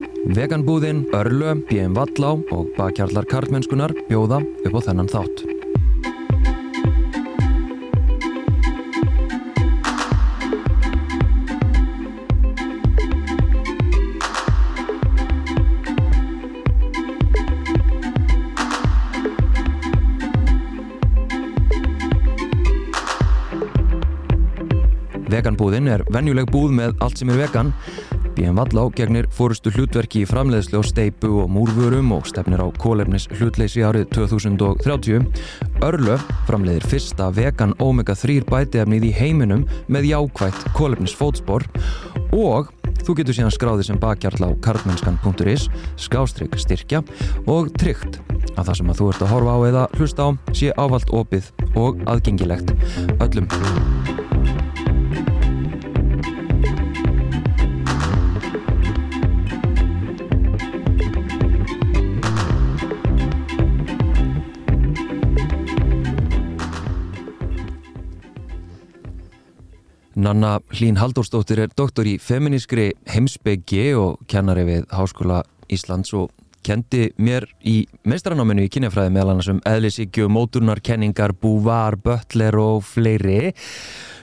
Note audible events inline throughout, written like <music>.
Veganbúðin, Örlö, BM Vallá og bakkjarlar kartmennskunar bjóða upp á þennan þátt. Veganbúðin er venjuleg búð með allt sem er vegan. BM Vallá gegnir fórustu hlutverki í framleiðslu á steipu og múrvörum og stefnir á kólefnis hlutleysi árið 2030. Örlö framleiðir fyrsta vegan omega-3 bætiefnið í heiminum með jákvægt kólefnis fótspor og þú getur síðan skráðið sem bakkjarl á karlmennskan.is, skástrygg styrkja og tryggt að það sem að þú ert að horfa á eða hlusta á sé ávalt opið og aðgengilegt öllum. Nanna Hlín Halldórsdóttir er doktor í feminískri heimsbyggi og kennari við Háskóla Íslands og kendi mér í meistranáminu í kynjafræði meðal annars um eðlisíkju, móturnarkenningar, búvar, böttler og fleiri.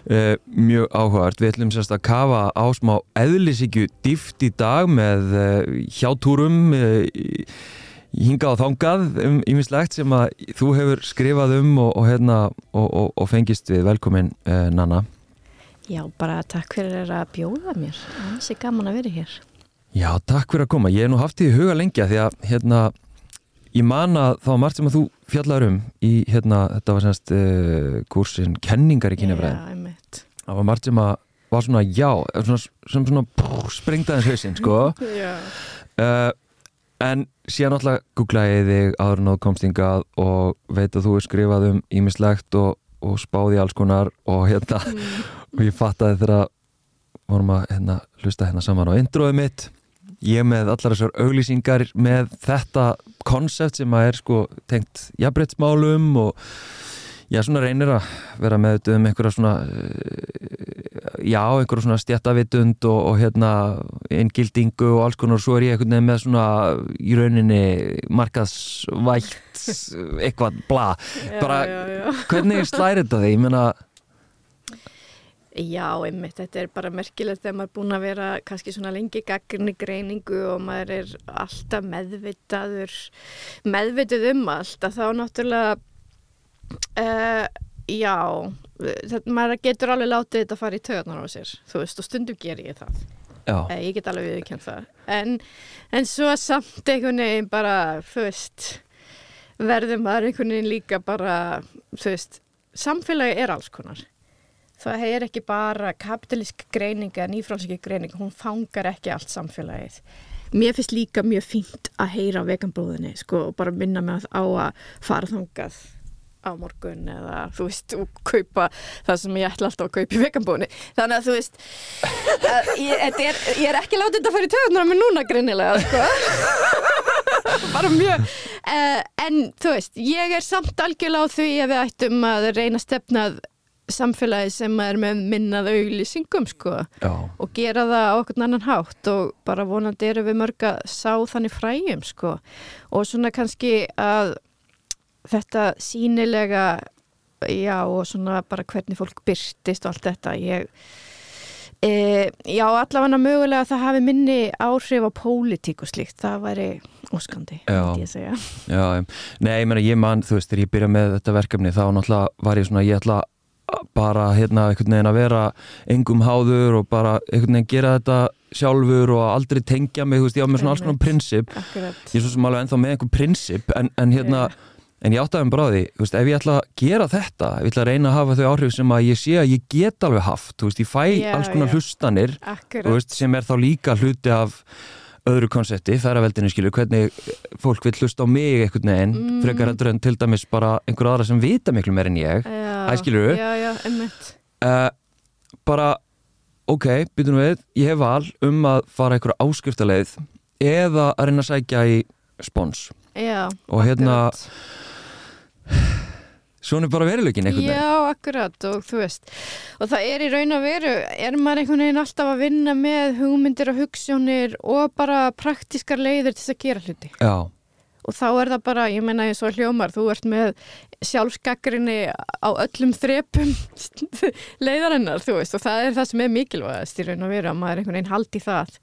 Uh, mjög áhugart. Við ætlum sérst að kafa á smá eðlisíkju dýft í dag með uh, hjátúrum uh, hingað og þangað um ýmislegt sem að þú hefur skrifað um og, og, hérna, og, og fengist við velkomin Nanna. Já, bara takk fyrir að bjóða mér. Það er gaman að vera hér. Já, takk fyrir að koma. Ég hef nú haft því huga lengja því að hérna, ég man að það var margt sem að þú fjallar um í, hérna, þetta var semst uh, kursin Kenningar í kynjafræðin. Já, einmitt. Það var margt sem að var svona já, svona, sem svona brr, sprengtaðins hausinn, sko. <laughs> Já. Uh, en síðan alltaf googlaði þig áður en á komstingað og veit að þú er skrifað um ímislegt og, og spáði alls konar og hérna mm. Og ég fattaði þegar vorum að hérna, hlusta hérna saman á introið mitt ég með allar þessar auglýsingar með þetta konsept sem að er sko tengt jafnbrettsmálum og ég svona reynir að vera með um einhverja svona já, einhverja svona stjættavitund og, og hérna inngildingu og alls konar og svo er ég einhvern veginn með svona í rauninni markaðsvægt eitthvað bla bara já, já. hvernig slæri þetta þig? Ég meina Já, einmitt, þetta er bara merkilegt þegar maður er búin að vera kannski svona lengi gaggrinni greiningu og maður er alltaf meðvitaður, meðvitað um allt að þá náttúrulega, uh, já, þetta, maður getur alveg látið þetta að fara í töðunar á sér, þú veist, og stundum ger ég það. Já. Eh, ég get alveg viðkjönd það. En, en svo samt einhvern veginn bara, þú veist, verður maður einhvern veginn líka bara, þú veist, samfélagi er alls konar það er ekki bara kapitalísk greining eða nýfrálsiki greining, hún fangar ekki allt samfélagið. Mér finnst líka mjög fínt að heyra veganbróðinni sko, og bara minna mig á að fara þangað á morgun eða þú veist, og kaupa það sem ég ætla alltaf að kaupa í veganbóni þannig að þú veist að ég, er, ég er ekki látið að fara í töðunar með núna greinilega sko. <laughs> bara mjög uh, en þú veist, ég er samt algjörlega á því að við ættum að reyna stefnað samfélagi sem er með minnað auglýsingum sko Já. og gera það á okkur annan hátt og bara vonandi eru við mörg að sá þannig fræjum sko. Og svona kannski að þetta sínilega já og svona bara hvernig fólk byrtist og allt þetta ég e, já allavega mögulega að það hafi minni áhrif á pólitík og slíkt, það væri óskandi, segja. Já, nei, ég meina ég mann, þú veist, þegar ég byrja með þetta verkefni þá náttúrulega var ég svona, ég ætla bara hérna einhvern veginn að vera engum háður og bara einhvern veginn gera þetta sjálfur og aldrei tengja mig, þú veist, ég á með svona alls konar prinsip. Ég er svo sem alveg ennþá með einhver prinsip en, en hérna, en ég áttaði um bráði þú veist, ef ég ætla að gera þetta ef ég ætla að reyna að hafa þau áhrif sem að ég sé að ég get alveg haft, þú veist, ég fæ Já, alls konar já. hlustanir, þú veist, sem er þá líka hluti af öðru konsepti, ferraveldinu skilur, hvernig fólk vil hlusta á mig einhvern veginn, Mm. frekar endur en til dæmis bara einhver aðra sem vita miklu meir en ég Já, Æ, skilurðu? Já, já, emmitt uh, bara ok, byrjum við, ég hef val um að fara einhverja áskriftaleið eða að reyna að sækja í spons. Já, Og hérna- akkurat. svona er bara veruleikin einhvern veginn. Já, akkurat og þú veist og það er í raun að veru er maður einhvern veginn alltaf að vinna með hugmyndir og hugssjónir og bara praktískar leiðir til þess að gera hluti? Já, og þá er það bara, ég menna eins og hljómar þú ert með sjálfsgagrinni á öllum þrepum <laughs> leiðarinnar, þú veist og það er það sem er mikilvægast í raun að veru að maður einhvern veginn haldi það.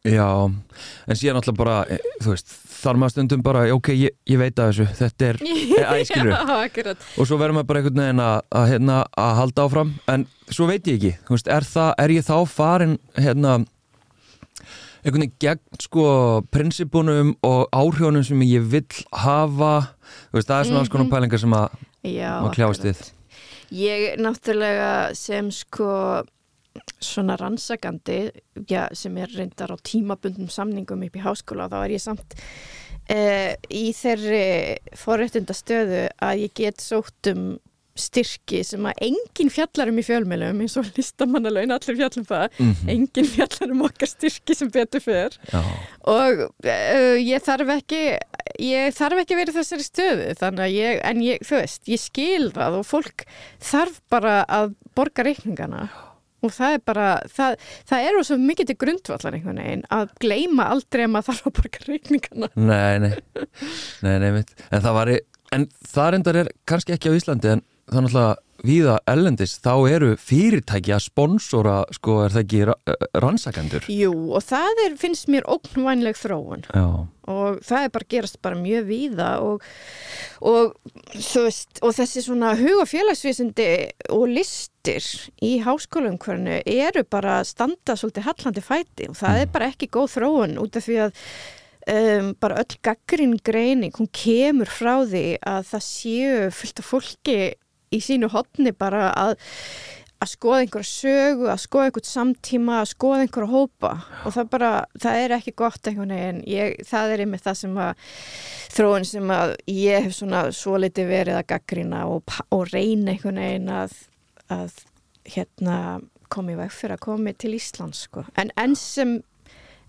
Já en síðan alltaf bara, eh, þú veist þar maður stundum bara, ok, ég, ég veit að þessu þetta er, <laughs> æ, skilur. Já, akkurat. Og svo verður maður bara einhvern veginn að, að, hérna, að halda áfram, en svo veit ég ekki þú veist, er, það, er ég þá farin hérna einhvern veginn gegn sko prinsippunum og áhrjónum sem ég vill hafa, veist, það er svona alls konar pælingar sem að maður kljáist við. Ég náttúrulega sem sko svona rannsakandi já, sem er reyndar á tímabundum samningum upp í háskóla þá er ég samt uh, í þeirri forréttinda stöðu að ég get sótt um styrki sem að engin fjallar um í fjölmjölum eins og listamannalaun allir fjallum það, mm engin fjallar um okkar styrki sem betur fyrr og uh, ég þarf ekki ég þarf ekki í þessari stöðu þannig að ég, en ég, þú veist, ég skil það og fólk þarf bara að borga reikningana. Og það er bara, það, það er svo mikið til grundvallar einhvern veginn að gleyma aldrei að maður þarf að borga reikningana. Nei, nei. Nei, nei, en það var en það reyndar er kannski ekki á Íslandi en er náttúrulega víða ellendis þá eru fyrirtæki að sponsora sko, er það ekki ra rannsakendur? Jú, og það er, finnst mér ógnvænleg þróun. Já, og það er bara gerast bara mjög víða og, og veist og þessi svona hug- og félagsvísindi og listir í háskólaumkvörnu eru bara að standa svolítið hallandi fæti og það er bara ekki góð þróun út af því að um, bara öll gaggrin greining hún kemur frá því að það séu fullt af fólki í sínu hotni bara að að skoða einhverja sögu, að skoða einhvern samtíma, að skoða einhverja hópa. Og það bara, það er ekki gott einhvern veginn, ég, það er einmitt það sem að þróun sem að ég hef svona svo litið verið að gaggrina og, og reyna einhvern veginn að, að hérna komi veg fyrir að komi til Íslands sko. en enn sem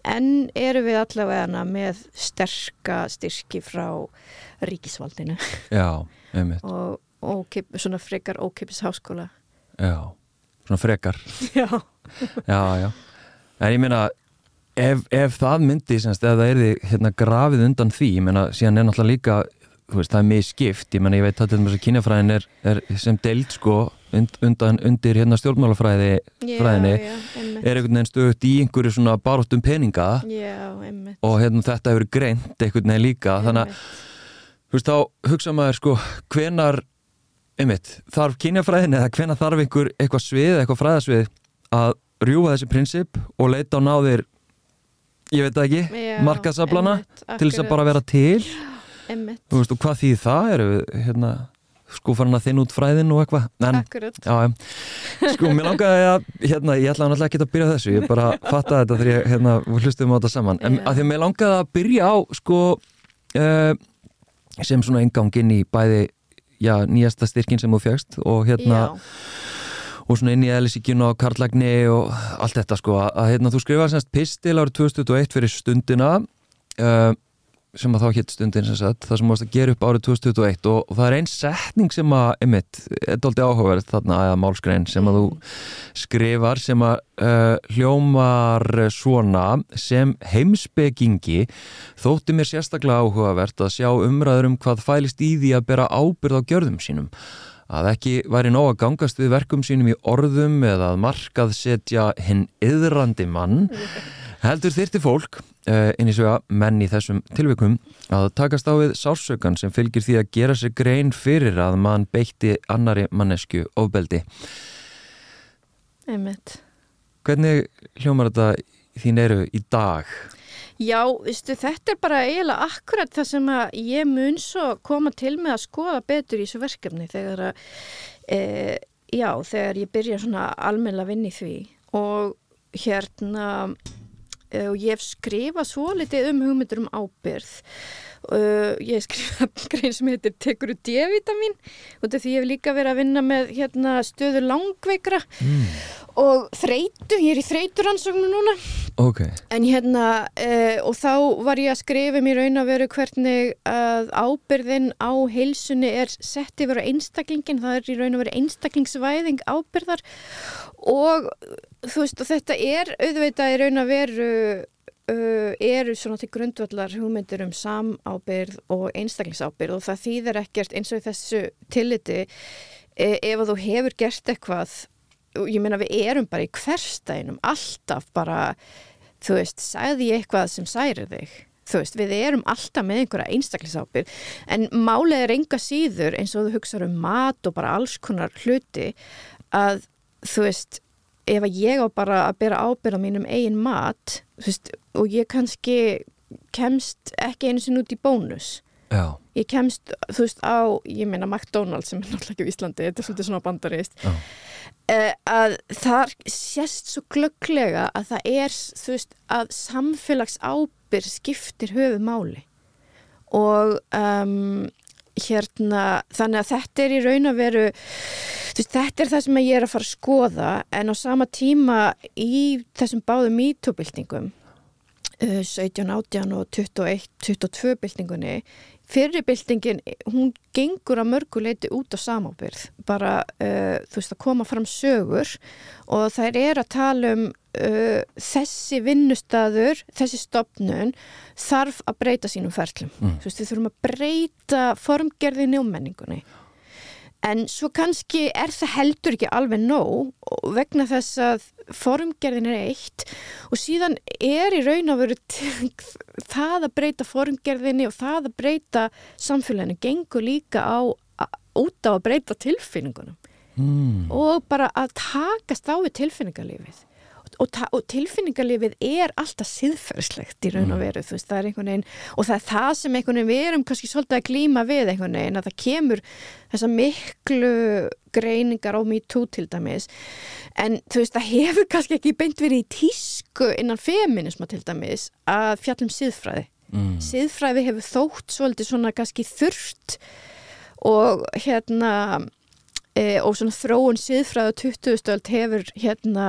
enn eru við allavega með sterka styrki frá ríkisvaldinu. Já, einmitt. Og ókip, svona frekar ókipis háskóla. Já, svona frekar. <laughs> Já, Já, já. En ég meina ef, ef það myndi, semst, ef það er hérna, grafið undan því, ég meina, síðan er náttúrulega líka þú veist, það er mjög skipt ég meina, ég veit að til þess að kynjafræðin er, er sem deild, sko, und, undan undir hérna stjórnmálafræði já, Fræðinni. já, einmitt. er einhvern veginn stöðut í einhverju svona baróttum peninga. Já, einmitt. og hérna þetta hefur greint einhvern veginn líka þannig að, þú veist, þá hugsa maður sko, hvenar einmitt, þarf kynjafræðin eða hvenar þarf einhver eitthvað svið, eitthvað fræðasvið að rjúfa þessi prinsip og leita á náðir ég veit það ekki, einmitt, til þess að bara vera til? Einmitt, þú veist, og hvað þýð það? Eru hérna, sko farin að þinn út fræðin og eitthvað, en. Já, sko, mér langaði að, hérna, ég ætlaði náttúrulega ekki að byrja þessu, ég bara fattaði þetta þegar ég, hérna, við hlustum á þetta saman, en að því að mér langaði að byrja á, sko, uh, sem svona engang inn í bæði, já, nýjasta styrkin sem þú fjagst og hérna, Já, og svona inn í eðlisíkjun og karlagni og allt þetta, sko, að, hérna, þú skrifaði semst pistil árið 2021 fyrir stundina, uh, sem að þá hétt stundin sem sagt, það sem varst að gera upp árið 2021 og, og það er einn setning sem að, einmitt, er dóldi áhugaverð þarna, eða málskrein sem að þú skrifar sem að uh, hljómar svona sem heimspekingi þótti mér sérstaklega áhugavert að sjá umræður um hvað fælist í því að bera ábyrð á gjörðum sínum. Að ekki væri nóg að gangast við verkum sínum í orðum eða að markað setja hinn yðrandi mann heldur þyrti fólk uh, inn í svega menn í þessum tilvikum að takast á við sársökan sem fylgir því að gera sér grein fyrir að mann beitti annari mannesku ofbeldi einmitt. Hvernig hljómar þetta þín eru í dag? Já, veistu, þetta er bara eiginlega akkurat það sem að ég mun svo koma til með að skoða betur í þessu verkefni þegar að, e, já, þegar ég byrja svona almennilega að vinna í því og hérna, og ég hef skrifað svo litið um hugmyndur um ábyrð uh, ég hef skrifað <laughs> grein sem heitir Tekur þú D-vitamin af því ég hef líka verið að vinna með hérna, stöðu langveikra mm. og þreitu, ég er í þreituransóknu núna. Ok, En hérna, uh, og þá var ég að skrifa mér raun að veru hvernig að ábyrðin á heilsunni er sett yfir á einstaklingin, það er í raun að veru einstaklingsvæðing ábyrðar og þú veist, og þetta er auðvitað í raun að veru uh, eru svona til grundvallar hugmyndir um samábyrð og einstaklingsábyrð og það þýðir ekkert eins og í þessu tilliti eh, ef að þú hefur gert eitthvað og ég meina við erum bara í hverstæðinum alltaf bara þú veist, sagði ég eitthvað sem særir þig þú veist, við erum alltaf með einhverja einstaklisábyrð en málið er enga síður eins og þú hugsaður um mat og bara alls konar hluti að þú veist, ef að ég á bara að bera ábyrð á mínum eigin mat veist, og ég kannski kemst ekki einu sinni út í bónus. Já, ég kemst, þú veist, á ég meina McDonalds sem er náttúrulega ekki í Íslandi þetta er svolítið svona bandarist uh, að þar sést svo glögglega að það er þú veist, að samfélags ábyrð skiptir höfu máli og um, hérna, þannig að þetta er í raun að veru veist, þetta er það sem ég er að fara að skoða en á sama tíma í þessum báðum mítubildingum 17, 18 og 21, 22 byltingunni fyrir byltingin, hún gengur að mörguleiti út á samábyrð bara, uh, þú veist, að koma fram sögur og þær er að tala um uh, þessi vinnustadur, þessi stopnun þarf að breyta sínum ferlum Mm. þú veist, við þurfum að breyta formgerðinni og menningunni En svo kannski er það heldur ekki alveg nóg vegna þess að formgerðin er eitt og síðan er í raun að veru <laughs> það að breyta formgerðinni og það að breyta samfélaginu gengur líka á, á, út á að breyta tilfinningunum mm. og bara að takast á við tilfinningarlífið og, og tilfinningarlífið er alltaf síðferðslegt í raun og veru þú veist, það veginn og það er það sem við erum kannski svolítið að glíma við veginn að það kemur þessa miklu greiningar á MeToo til dæmis en þú veist, það hefur kannski ekki beint verið í tísku innan feminisma til dæmis að fjallum síðfræði Mm. siðfræði hefur þótt svolítið svona kannski þurft og hérna e, og svona þróun siðfræði á 20. stöld hefur hérna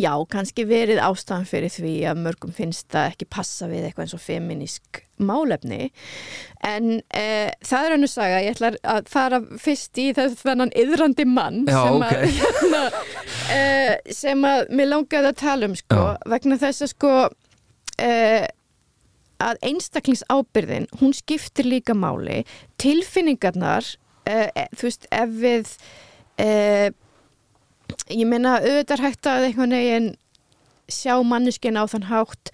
já, kannski verið ástæðan fyrir því að mörgum finnst það ekki passa við eitthvað eins og feminísk málefni. En e, það er hannu saga, ég ætla að fara fyrst í þess þennan yðrandi mann Já, sem, að, <laughs> hérna, e, sem að mér langaði að tala um sko, Já. vegna þess að sko e, að einstaklingsábyrðin, hún skiptir líka máli, tilfinningarnar uh, þú veist, ef við uh, ég meina auðvitað hægt að einhvern veginn sjá manneskina á þann hátt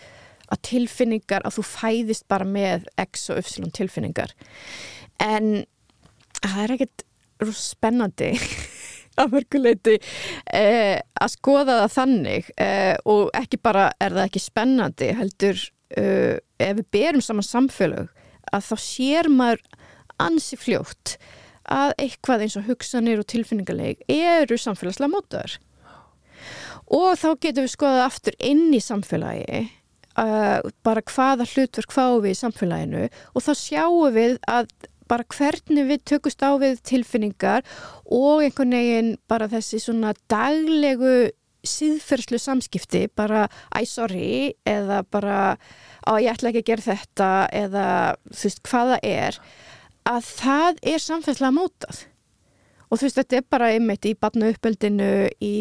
að tilfinningar, að þú fæðist bara með x og y tilfinningar. En það er ekkert spennandi <laughs> að mörguleiti eh, að skoða það þannig eh, og ekki bara er það ekki spennandi heldur eh, ef við berum saman samfélög að þá sér maður ansi fljótt að eitthvað eins og hugsanir og tilfinningarleik eru samfélagslega mótaður og þá getum við skoðað aftur inn í samfélagi uh, bara hvaða hlutverk fáum við í samfélaginu og þá sjáum við að bara hvernig við tökust á við tilfinningar og einhvern veginn bara þessi svona daglegu síðferðslu samskipti bara æ sorry eða bara á ég ætla ekki að gera þetta eða þú veist hvaða er að það er samfélagslega mótað og þú veist þetta er bara einmitt í barna uppeldinu í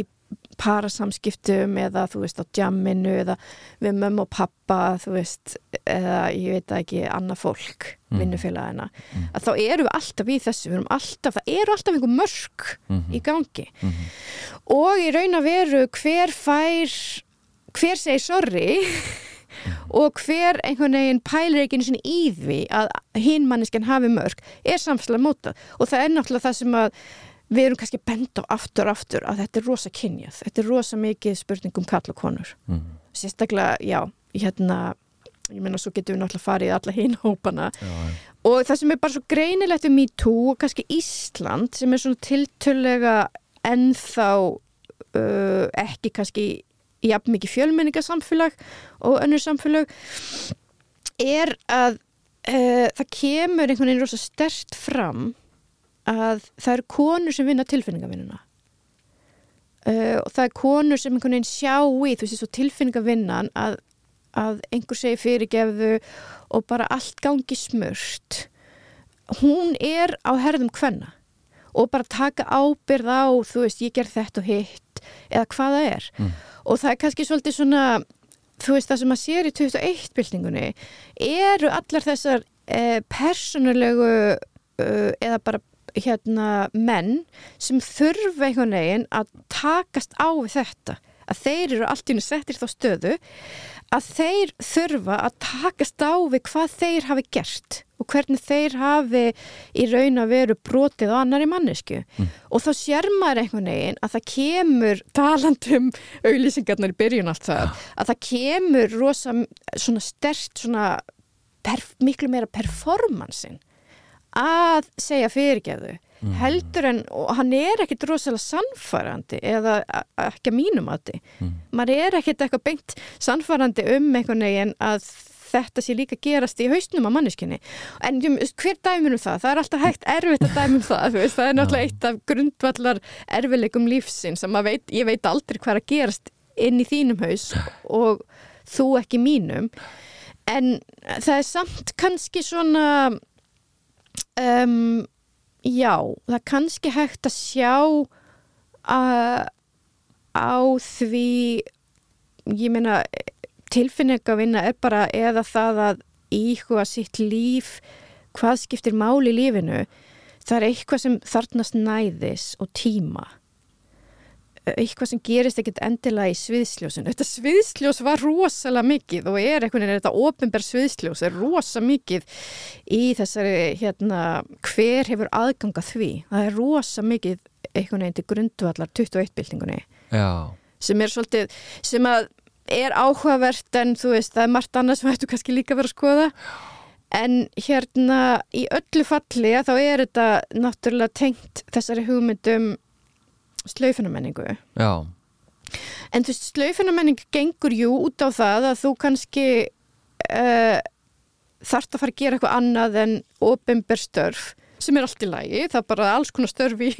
parasamskiptum eða þú veist á djamminu eða við mömmu og pappa þú veist eða ég veit ekki annað fólk, Mm. vinnufélagina að þá erum við alltaf í þessu við erum alltaf, það eru alltaf einhver mörk Mhm. í gangi Mhm. og í raun að veru hver fær hver segir sorry og hver einhvern veginn pælir ekki einu sinni í því að hinn mannesken hafi mörg er samfélag mótað og það er náttúrulega það sem að við erum kannski bent á aftur og aftur að þetta er rosa kynjað, þetta er rosa mikið spurning um kall og konur Mhm. sérstaklega, já, hérna ég meina svo getum við náttúrulega farið alla hinn hópana já. og það sem er bara svo greinilegt um MeToo og kannski Ísland sem er svona tiltölega ennþá uh, ekki kannski jafn mikið fjölmenningasamfélag og önnur samfélag er að uh, það kemur einhvern veginn rosa stert fram að það eru konur sem vinna tilfinningavinnuna. Uh, og það er konur sem einhvern veginn sjá í þú veist svo tilfinningavinnan að, að einhver segi fyrirgefðu og bara allt gangi smurt. Hún er á herðum hvenna og bara taka ábyrð á þú veist ég ger þetta og hitt eða hvað það er mm. og það er kannski svolítið svona þú veist það sem að sér í 21 byltingunni eru allar þessar eh, personulegu eh, eða bara hérna menn sem þurfa einhvern veginn að takast á við þetta að þeir eru allt í unni settir þá stöðu að þeir þurfa að takast á við hvað þeir hafi gert og hvernig þeir hafi í raun að veru brotið á annari mannesku mm. og þá sér maður einhvern veginn að það kemur talandum auðlýsingarnar í byrjun allt það ja. að það kemur rosa svona stert svona miklu meira performansin að segja fyrirgeðu mm. heldur en, hann er ekkit rosalega sannfærandi eða ekki að mínum að því mm. maður er ekkit eitthvað beint sannfærandi um einhvern veginn að þetta sé líka gerast í hausnum á manneskinni en hver dæmur um það? Það er alltaf hægt erfitt að dæmum <laughs> það veist, það er náttúrulega eitt af grundvallar erfileikum lífsinn sem veit, ég veit aldrei hvað að gerast inn í þínum haus og þú ekki mínum en það er samt kannski svona um, já, það er kannski hægt að sjá að á því ég meina tilfinningavinna er bara eða það að íhuga sitt líf hvað skiptir máli í lífinu? Það er eitthvað sem þarnast næðis og tíma eitthvað sem gerist ekkert endilega í sviðsljósun þetta sviðsljós var rosalega mikið og er eitthvað, þetta ofinberð sviðsljós er rosa mikið í þessari hérna, hver hefur aðganga því, það er rosa mikið eitthvað nefndi grundvallar 21 byltingunni. Sem er svolítið, sem að er áhugavert en þú veist, það er margt annað sem hættu kannski líka verið að skoða. En hérna í öllu falli þá er þetta náttúrulega tengt þessari hugmyndum slaufinamenningu Já. En þú veist, slaufinamenning gengur jú út á það að þú kannski uh, þarft að fara að gera eitthvað annað en ofinberstörf sem er allt í lagi, það er bara alls konar störf í,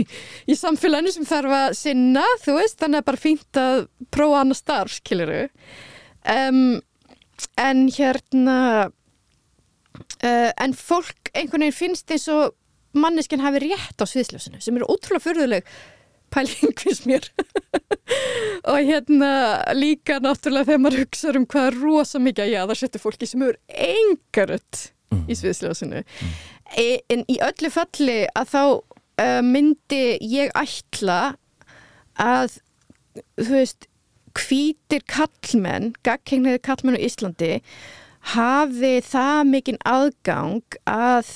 í samfélaginu sem þarf að sinna, þú veist, þannig að bara fínt að prófa annað starf, skiliru um, en hérna uh, en fólk einhvern veginn finnst eins og manneskinn hafi rétt á sviðsljósinu sem eru ótrúlega förðuleg pæling fyrst mér <laughs> og hérna líka náttúrulega þegar maður hugsa um hvað er rosa mikið að já það setur fólki sem eru engarött mm. í sviðsljósinu mm. e, en í öllu falli að þá uh, myndi ég ætla að þú veist hvítir kallmenn, gagkengniði kallmenn á Íslandi hafi það mikinn aðgang að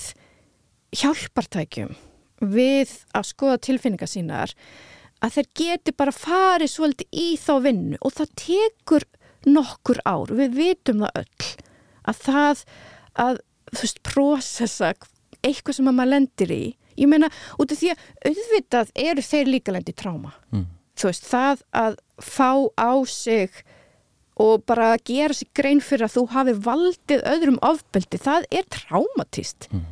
hjálpartækjum við að skoða tilfinningar sínar að þeir geti bara farið svolítið í þá vinnu og það tekur nokkur ár, við vitum það öll að það að þú veist, prósessa eitthvað sem maður lendir í. Ég meina, út af því að auðvitað eru þeir líka lendir í tráma. Mm. þú veist, það að fá á sig og bara gera sig grein fyrir að þú hafi valdið öðrum ofbeldi, það er trámatist mm.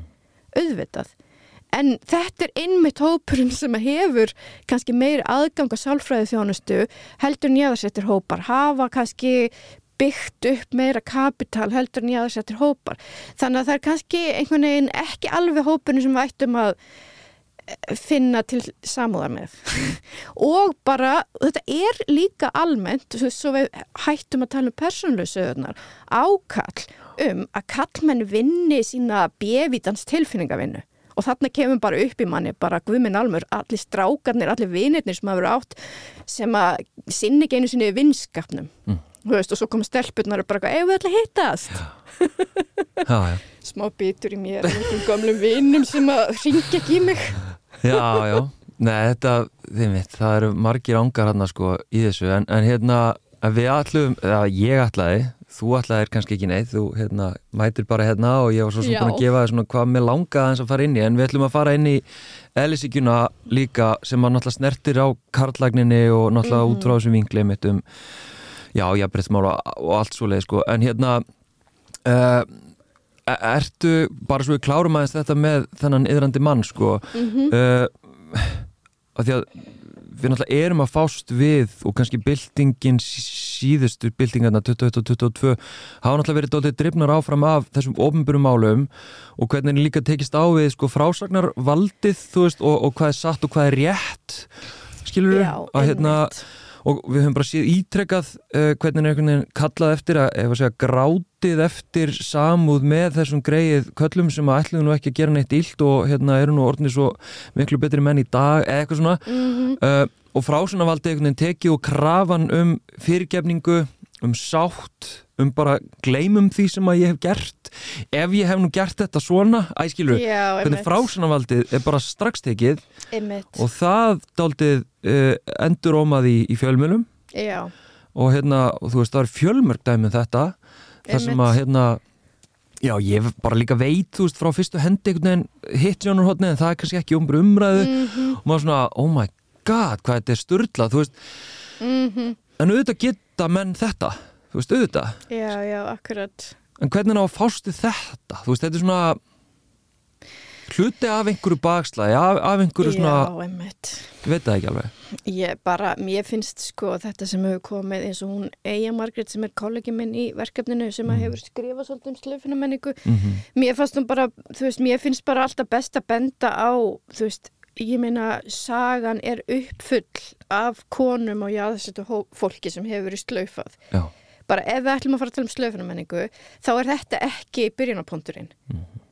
auðvitað En þetta er innmitt hópurinn sem hefur kannski meir aðgang að sálfræði þjónustu heldur nýjaðarsettir hópar, hafa kannski byggt upp meira kapital heldur nýjaðarsettir hópar. Þannig að það er kannski einhvern veginn ekki alveg hópurinn sem við ættum að eh, finna til samúðar með. <laughs> og bara, þetta er líka almennt, svo við hættum að tala um persónlösuðunar, ákall um að kallmenn vinni sína bjevítans tilfinningavinnu og þarna kemur bara upp í manni bara guðminn almur, allir strákarnir, allir vinirnir sem hafa verið átt sem að sinni ekki einu sinni vinskapnum mm. veist, og svo koma stelpunar og bara eða við ætla að hittast já. <laughs> Já, já. smá bitur í mér gamlum vinum sem að ringja ekki í mig Já, já, nei þetta veit, það eru margir ángar hann sko í þessu en, en hérna við ætlum, eða ég ætlaði þú ætlaðir kannski ekki neitt, þú hérna, mætir bara hérna og ég var svo svona búin að gefa það svona hvað mér langaði eins að fara inn í, en við ætlum að fara inn í eðlisíkjuna líka sem að náttúrulega snertir á karlagninni og náttúrulega mm -hmm. út frá þessum vingli mitt um já, jafnbreytmál og, og allt svo leið sko. en hérna uh, ertu bara svo klárum aðeins þetta með þennan yðrandi mann sko mm uh, að því að við náttúrulega erum að fást við og kannski byltingin síðustu byltingarna 2022 hafa náttúrulega verið dálítið drifnar áfram af þessum ofnbjörnum málum og hvernig líka tekist á við sko frásagnar valdið þú veist og, og hvað er satt og hvað er rétt skilur Já, að hérna einmitt. Og við höfum bara síð ítrekkað uh, hvernig er einhvern veginn kallað eftir að, ef að segja, grátið eftir samúð með þessum greið köllum sem að ætluðu nú ekki að gera neitt illt og hérna eru nú orðinni svo miklu betri menn í dag eða eitthvað svona Mhm. uh, og frásunavaldið einhvern veginn tekið og krafan um fyrirgefningu um sátt um bara gleymum því sem að ég hef gert. Ef ég hef nú gert þetta svona æskilur, Já, hvernig frásunavaldið er bara strax tekið Einmitt. og það daldið uh, endur ómað í, í fjölmjölum og hérna, og þú veist, það er fjölmörg dæmi um þetta það sem að hérna já, ég bara líka veit, þú veist, frá fyrstu hendi einhvern veginn hitt sjónarhóttni en það er kannski ekki umbur umræðu. Mhm, og maður svona, oh my god, hvað þetta er sturdlað, þú veist, mhm. En auðvitað geta menn þetta, þú veist, auðvitað. Já, já, akkurat. En hvernig á að fástu þetta, þú veist, þetta er svona hluti af einhverju bakslæði, af, af einhverju svona Já, einmitt. Ég veit það ekki alveg. Ég bara, mér finnst sko þetta sem hefur komið eins og hún Eija Margrét sem er kollegi minn í verkefninu sem að hefur skrifað svolítið um slöfina menningu mm mér fannst hún bara, þú veist, mér finnst bara alltaf best að benda á, þú veist ég meina, sagan er uppfull af konum og jáðsettu fólki sem hefur verið slöfað já, bara ef við ætlum að fara að tala um slöfuna menningu þá er þetta ekki byrjunarponturinn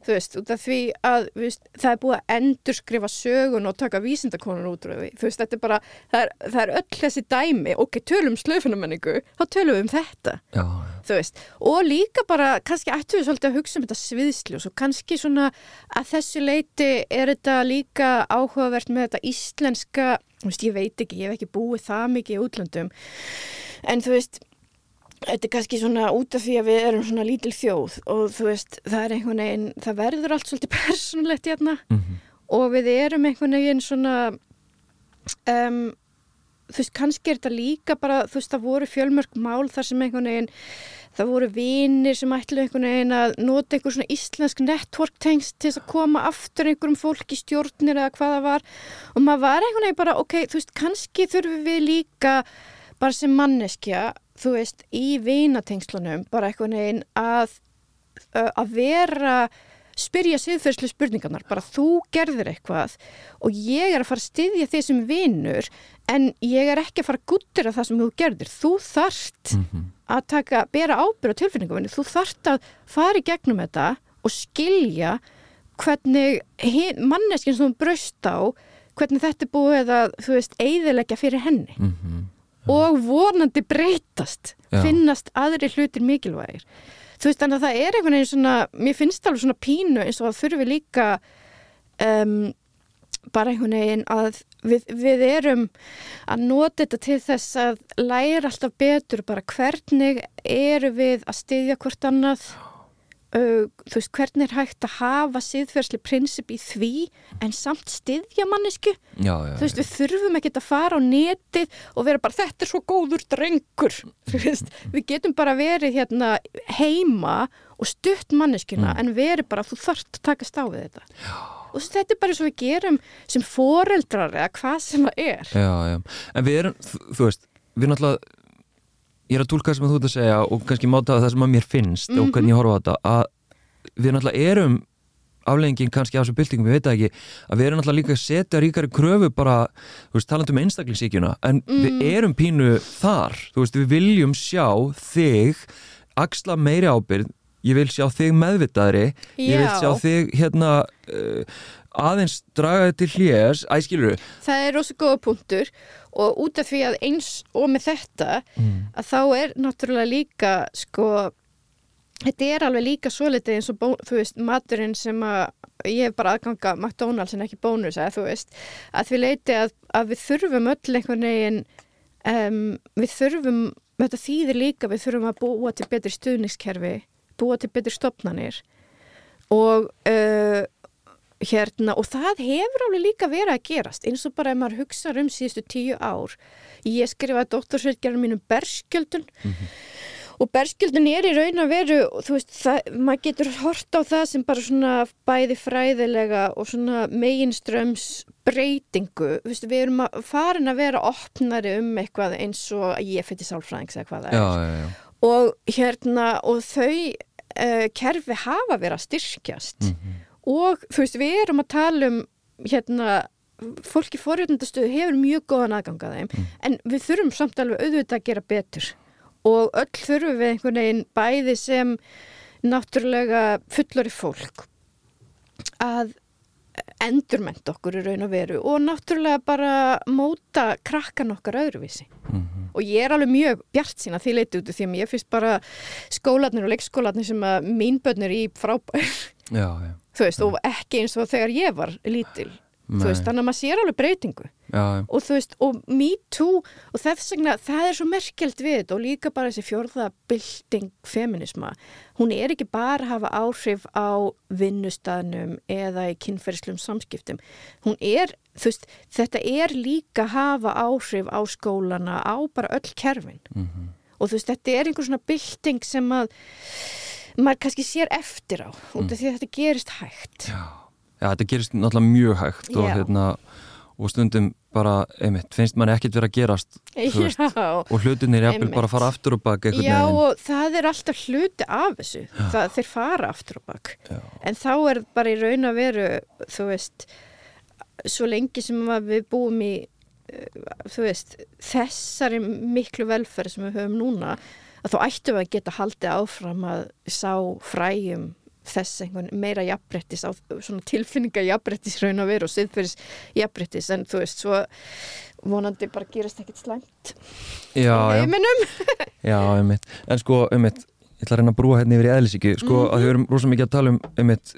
þú veist, út af því að veist, það er búið að endur skrifa sögun og taka vísindakonur út úr því. Þú veist, þetta er bara, það er, það er öll þessi dæmi. Ok, tölum um slöfunamenningu þá tölum við um þetta, já, þú veist og líka bara, kannski ættum við svolítið að hugsa um þetta sviðsljós og kannski svona að þessu leiti er þetta líka áhugavert með þetta íslenska þú veist, ég veit ekki, ég hef ekki búið það mikið í útlöndum. En þú veist Þetta er kannski svona út af því að við erum svona lítil þjóð og þú veist, það er einhvern veginn, það verður allt svolítið <laughs> persónulegt hérna. Mm og við erum einhvern veginn svona, um, þú veist, kannski er þetta líka bara, þú veist, það voru fjölmörk mál þar sem einhvern veginn, það voru vinir sem ætlu einhvern veginn að nota einhver svona íslensk network tengst til að koma aftur einhverjum fólk í stjórnir eða hvað það var. Og maður var einhvern veginn bara, ok, þú veist, kannski þurfum við líka bara sem manneskja, þú veist, í vinatengslunum, bara einhvern veginn að, að vera spyrja siðferðslu spurningarnar, bara þú gerðir eitthvað og ég er að fara að styðja þig sem vinur en ég er ekki að fara að guttir af það sem þú gerðir, þú þarft Mhm. að taka, bera ábyrð á tilfinninguminni, þú þarft að fara í gegnum þetta og skilja hvernig manneskinn sem þú braust á, hvernig þetta er búið að, þú veist, eigðilegja fyrir henni Mhm. Og vonandi breytast Já. finnast aðri hlutir mikilvægir þú veist þannig að það er einhvern veginn svona mér finnst alveg svona pínu eins og að þurfi líka um, bara einhvern veginn að við, við erum að nota þetta til þess að læra alltaf betur bara hvernig eru við að styðja hvort annað uh, þú veist hvernig er hægt að hafa siðferðsli prinsip í því en samt styðja mannesku já, já, þú veist, við þurfum ekki að fara á netið og vera bara, þetta er svo góður drengur, <laughs> þú veist, við getum bara verið hérna heima og stutt manneskina, Mm. en verið bara, þú þarft að takast á við þetta. Og þú veist, þetta er bara svo við gerum sem foreldrar eða hvað sem það er. já, já. en við erum, þú veist við náttúrulega ég er að tólka það sem þú ert að segja og kannski máta það sem að mér finnst og Mhm. hvernig ég horfa á þetta að við náttúrulega erum afleggingin kannski af þessu byltingum, við veit það ekki að við erum náttúrulega líka að setja ríkari kröfu bara, þú veist, talandi um einstaklingsíkjuna en við Mm. erum pínu þar þú veist, við viljum sjá þig axla meiri ábyrð ég vil sjá þig meðvitaðri ég vil Já. sjá þig hérna uh, aðeins draga þetta til hljés æskilur Það er rosa góða punktur og út af því að eins og með þetta mm. að þá er náttúrulega líka sko þetta er alveg líka svolítið eins og þú veist, maturinn sem að ég hef bara aðganga McDonalds en ekki bónus eða þú veist, að við leiti að, að við þurfum öll einhvern veginn um, við þurfum þetta þýðir líka, við þurfum að búa til betri stuðningskerfi, búa til betri stopnanir og uh, hérna, og það hefur alveg líka verið að gerast eins og bara ef maður hugsa um síðustu tíu ár. Ég skrifaði doktorsveitgerðar mínum berskjöldun. Og berskjöldun er í raun að veru veist, það, maður getur hort á það sem bara svona bæði fræðilega og svona meginströms breytingu, veist, við erum að farin að vera opnari um eitthvað eins og ég fyrir sálfræðings eða hvað það er. já, já, já. og hérna og þau uh, kerfi hafa verið að styrkjast. Mhm. Og þú veist við erum að tala um hérna fólki forréttundastöðu hefur mjög góðan aðgang að þeim Mm. en við þurfum samt alveg auðvitað að gera betur og öll þurfum við einhvern veginn bæði sem náttúrulega fullori fólk að endurment okkur í raun og veru og náttúrulega bara móta krakkan okkar öðruvísi Mhm. og ég er alveg mjög bjart sína því leiti út því að ég finnst bara skólanir og leikskólanir sem að mín börn er í frábær já, já. þú veist, og ekki eins og þegar ég var lítil Nei. þú veist, þannig að maður sér alveg breytingu og þú veist, og me too og þess vegna, það er svo merkjald við þetta og líka bara þessi fjórða bylting feminisma, hún er ekki bara að hafa áhrif á vinnustæðnum eða í kynferðslum samskiptum, hún er veist, þetta er líka að hafa áhrif á skólana á bara öll kerfin Mhm. og þú veist, þetta er einhver svona bylting sem að maður kannski sér eftir á út af því að þetta gerist hægt. Já. já, þetta gerist náttúrulega mjög hægt og, hérna, og stundum bara, einmitt, finnst manni ekkert vera að gerast veist, og hlutinir jafnvel Einmitt. bara fara aftur og bak Já veginn. og það er alltaf hluti af þessu, það, þeir fara aftur og bak, Já. en þá er bara í raun að veru, þú veist, svo lengi sem að við búum í, eh, þú veist, þessari miklu velferð sem við höfum núna, að þá ættum við að geta haldið áfram að sá fræjum þess einhvern meira jafnbrettis á svona tilfinninga jafnbrettis raun að veru og siðferðis jafnbrettis en þú veist svo vonandi bara gerast ekkert slæmt Já, já, <laughs> já, einmitt. En sko, einmitt, ég ætla að reyna að brúa hérna yfir í eðlisíki sko, Mhm. að við erum rosa mikið að tala um einmitt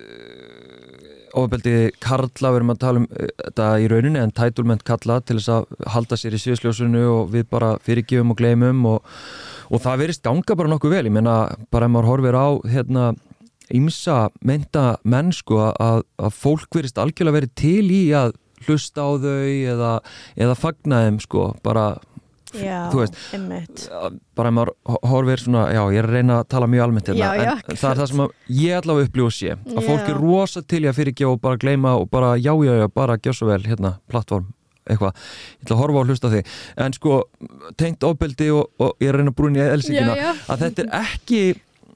ofabeldi karla, við erum að tala um uh, þetta í rauninni en titlement kalla til þess að halda sér í síðsljósunu og við bara fyrirgjöfum og gleymum og, og það verist ganga bara nokkuð vel, ég meina bara ef maður horfir á hérna ímsa meinta menn sko að, að fólk verist algjörlega verið til í að hlusta á þau eða, eða fagna þeim sko bara Já, þú veist, einmitt. bara maður ho- horfir svona, já ég er að reyna að tala mjög almennt hérna, Já, já, en það er það sem ég allavega sé, að fólk er rosa til í að fyrirgefa og bara gleyma og bara já, já, já, bara gjör svo vel, hérna, plattform eitthvað, ég ætla að horfa og hlusta því en sko, tengt ofbeldi og, og ég er að reyna að brúin í elsingina Já, já. að þetta er ekki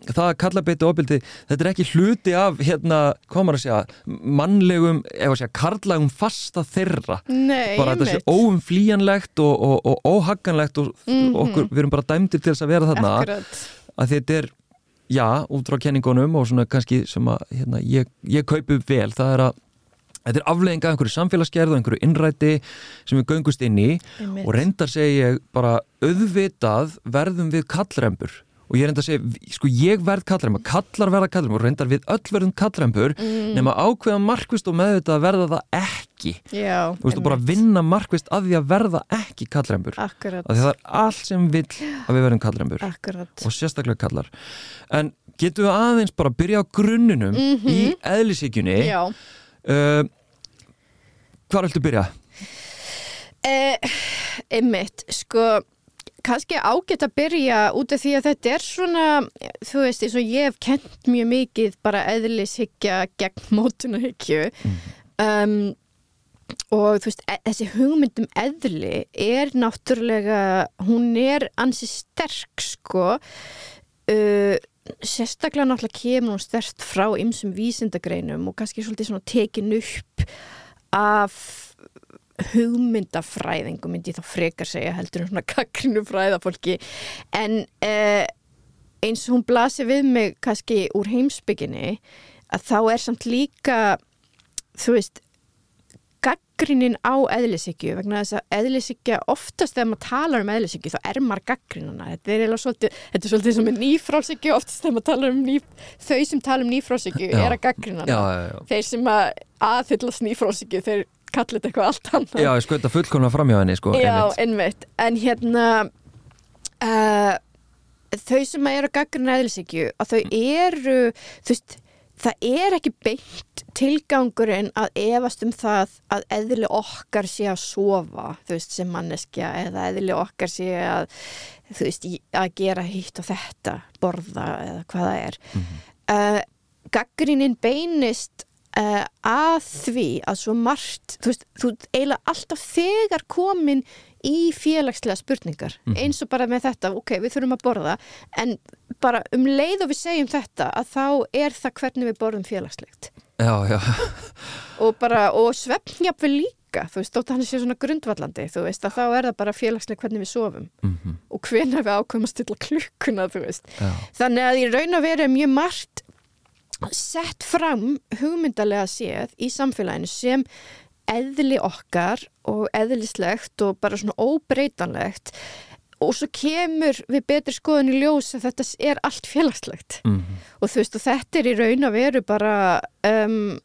það að kalla beiti ofbeldi, þetta er ekki hluti af, hérna, hvað maður að segja mannlegum, ef að segja, karlægum fasta þeirra Nei, bara þetta sé einmitt. óumflýjanlegt og, og, og óhagganlegt og Mhm. okkur, við erum bara dæmdir til þess að vera þarna Akkurat. að þetta er, já, út frá kenningunum og svona kannski sem að hérna, ég, ég kaupi vel, það er að þetta er afleðinga af einhverju samfélagsgerð og einhverju innræti sem við göngust inn í. Einmitt. og reyndar segi ég bara auðvitað verðum við kallrembur. Og ég reyndar segi, sko ég verð kallrembur kallar verða kallrembur og reyndar við öll verðum kallrembur Mm. nema ákveða markvist og meðvitað að verða það ekki. Já, þú veist, og bara vinna markvist að því að verða ekki kallrembur. Af Akkurat, það er allt sem vill að við verðum kallrembur. Akkurat. og sérstaklega kallar. En getum við aðeins bara byrja á grunninum í eðlisíkjunni Já. Uh, hvar viltu byrja? Eh, einmitt, sko, kannski ágætt að byrja út af því að þetta er svona, þú veist, eins og ég hef kent mjög mikið bara eðlishyggja gegn mótunahyggju um, og þú veist, e þessi hugmyndum eðli er náttúrulega, hún er ansi sterk, sko, uh, sérstaklega náttúrulega kemur hún sterkt frá ymsum vísindagreinum og kannski svolítið svona tekin upp af hugmyndafræðingu myndi þá frekar segja heldur en svona kakkrinu fræðafólki en eh, eins og hún blasir við mig kannski úr heimsbygginni að þá er samt líka þú veist gaggrinin á eðlisíkju vegna þess að eðlisíkja oftast þegar maður talar um eðlisíkju þá er maður gaggrinuna þetta er, svolítið, þetta er svolítið sem er nýfrálsíkju oftast þegar maður talar um ný, þau sem tala um nýfrálsíkju er að já. þeir sem að aðhyllast nýfrálsíkju þeir kallir þetta eitthvað allt annað. Já, ég skauta fullkomna framjá henni sko, Já, einmitt. En hérna uh, þau sem eru að gaggrina eðlisíkju að þau eru þú veist, það er ekki beint tilgangurinn að efast um það að eðli okkar sé að sofa, þú veist, sem manneskja eða eðli okkar sé að þú veist, að gera hitt og þetta borða eða hvað það er mm -hmm. uh, gaggrínin beinist uh, að því að svo margt, þú veist, þú eiginlega alltaf þegar komin í félagslega spurningar mm -hmm. eins og bara með þetta, ok, við þurfum að borða en bara um leið og við segjum þetta að þá er það hvernig við borðum félagslegt já, já. og bara, og svefnjapfi líka þú veist, þótt að hann sé svona grundvallandi þú veist, að þá er það bara félagslega hvernig við sofum mm -hmm. og hvenar við ákveðum að stilla klukkuna, þú veist já. þannig að í raun veru er mjög margt sett fram hugmyndalega séð í samfélaginu sem eðli okkar og eðlislegt og bara svona óbreytanlegt. Og svo kemur við betri skoðun í ljós að þetta er allt félagslegt. Mm -hmm. og þú veist og þetta er í raun að veru bara um,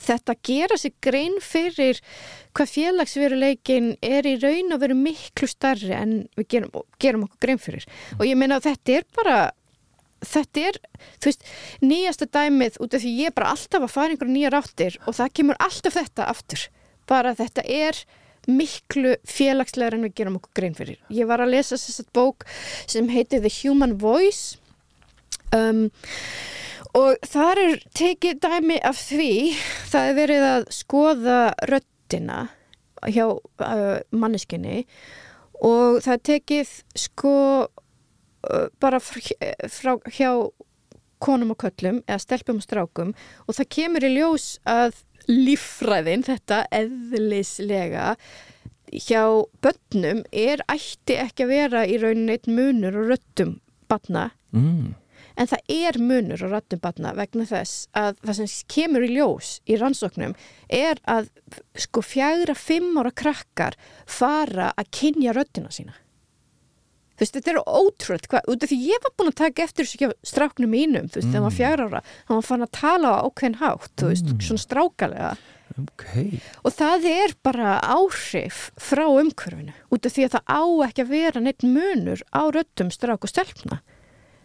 þetta gera sig grein fyrir hvað félagsveruleikin er í raun að veru miklu starri en við gerum, gerum okkur grein fyrir. Og ég meina að þetta er bara þetta er, þú veist, nýjasta dæmið út af því ég er bara alltaf að fara einhverja nýja ráttir og það kemur alltaf þetta aftur, bara þetta er miklu félagslegar en við gerum okkur grein fyrir. Ég var að lesa þess að bók sem heitir The Human Voice um, og þar er tekið dæmi af því það er verið að skoða röttina hjá uh, manneskinni og það er tekið sko bara frá hjá konum og köllum eða stelpum og strákum og það kemur í ljós að líffræðin, þetta eðlislega hjá börnum er ætti ekki að vera í rauninni eitt munur og röttum batna mm. en það er munur og röttum batna vegna þess að það sem kemur í ljós í rannsóknum er að sko fjagra fimm ára krakkar fara að kynja röttina sína þú veist, þetta er ótrúlega hvað, út af því ég var búin að taka eftir þessu stráknum mínum, þú veist, mm. þegar maður fjara ára hann var fann að tala á ákveðin hátt þú veist, mm. svona strákalega okay. og það er bara áhrif frá umhverfinu út af því að það á ekki að vera neitt munur á röttum strák og stelpna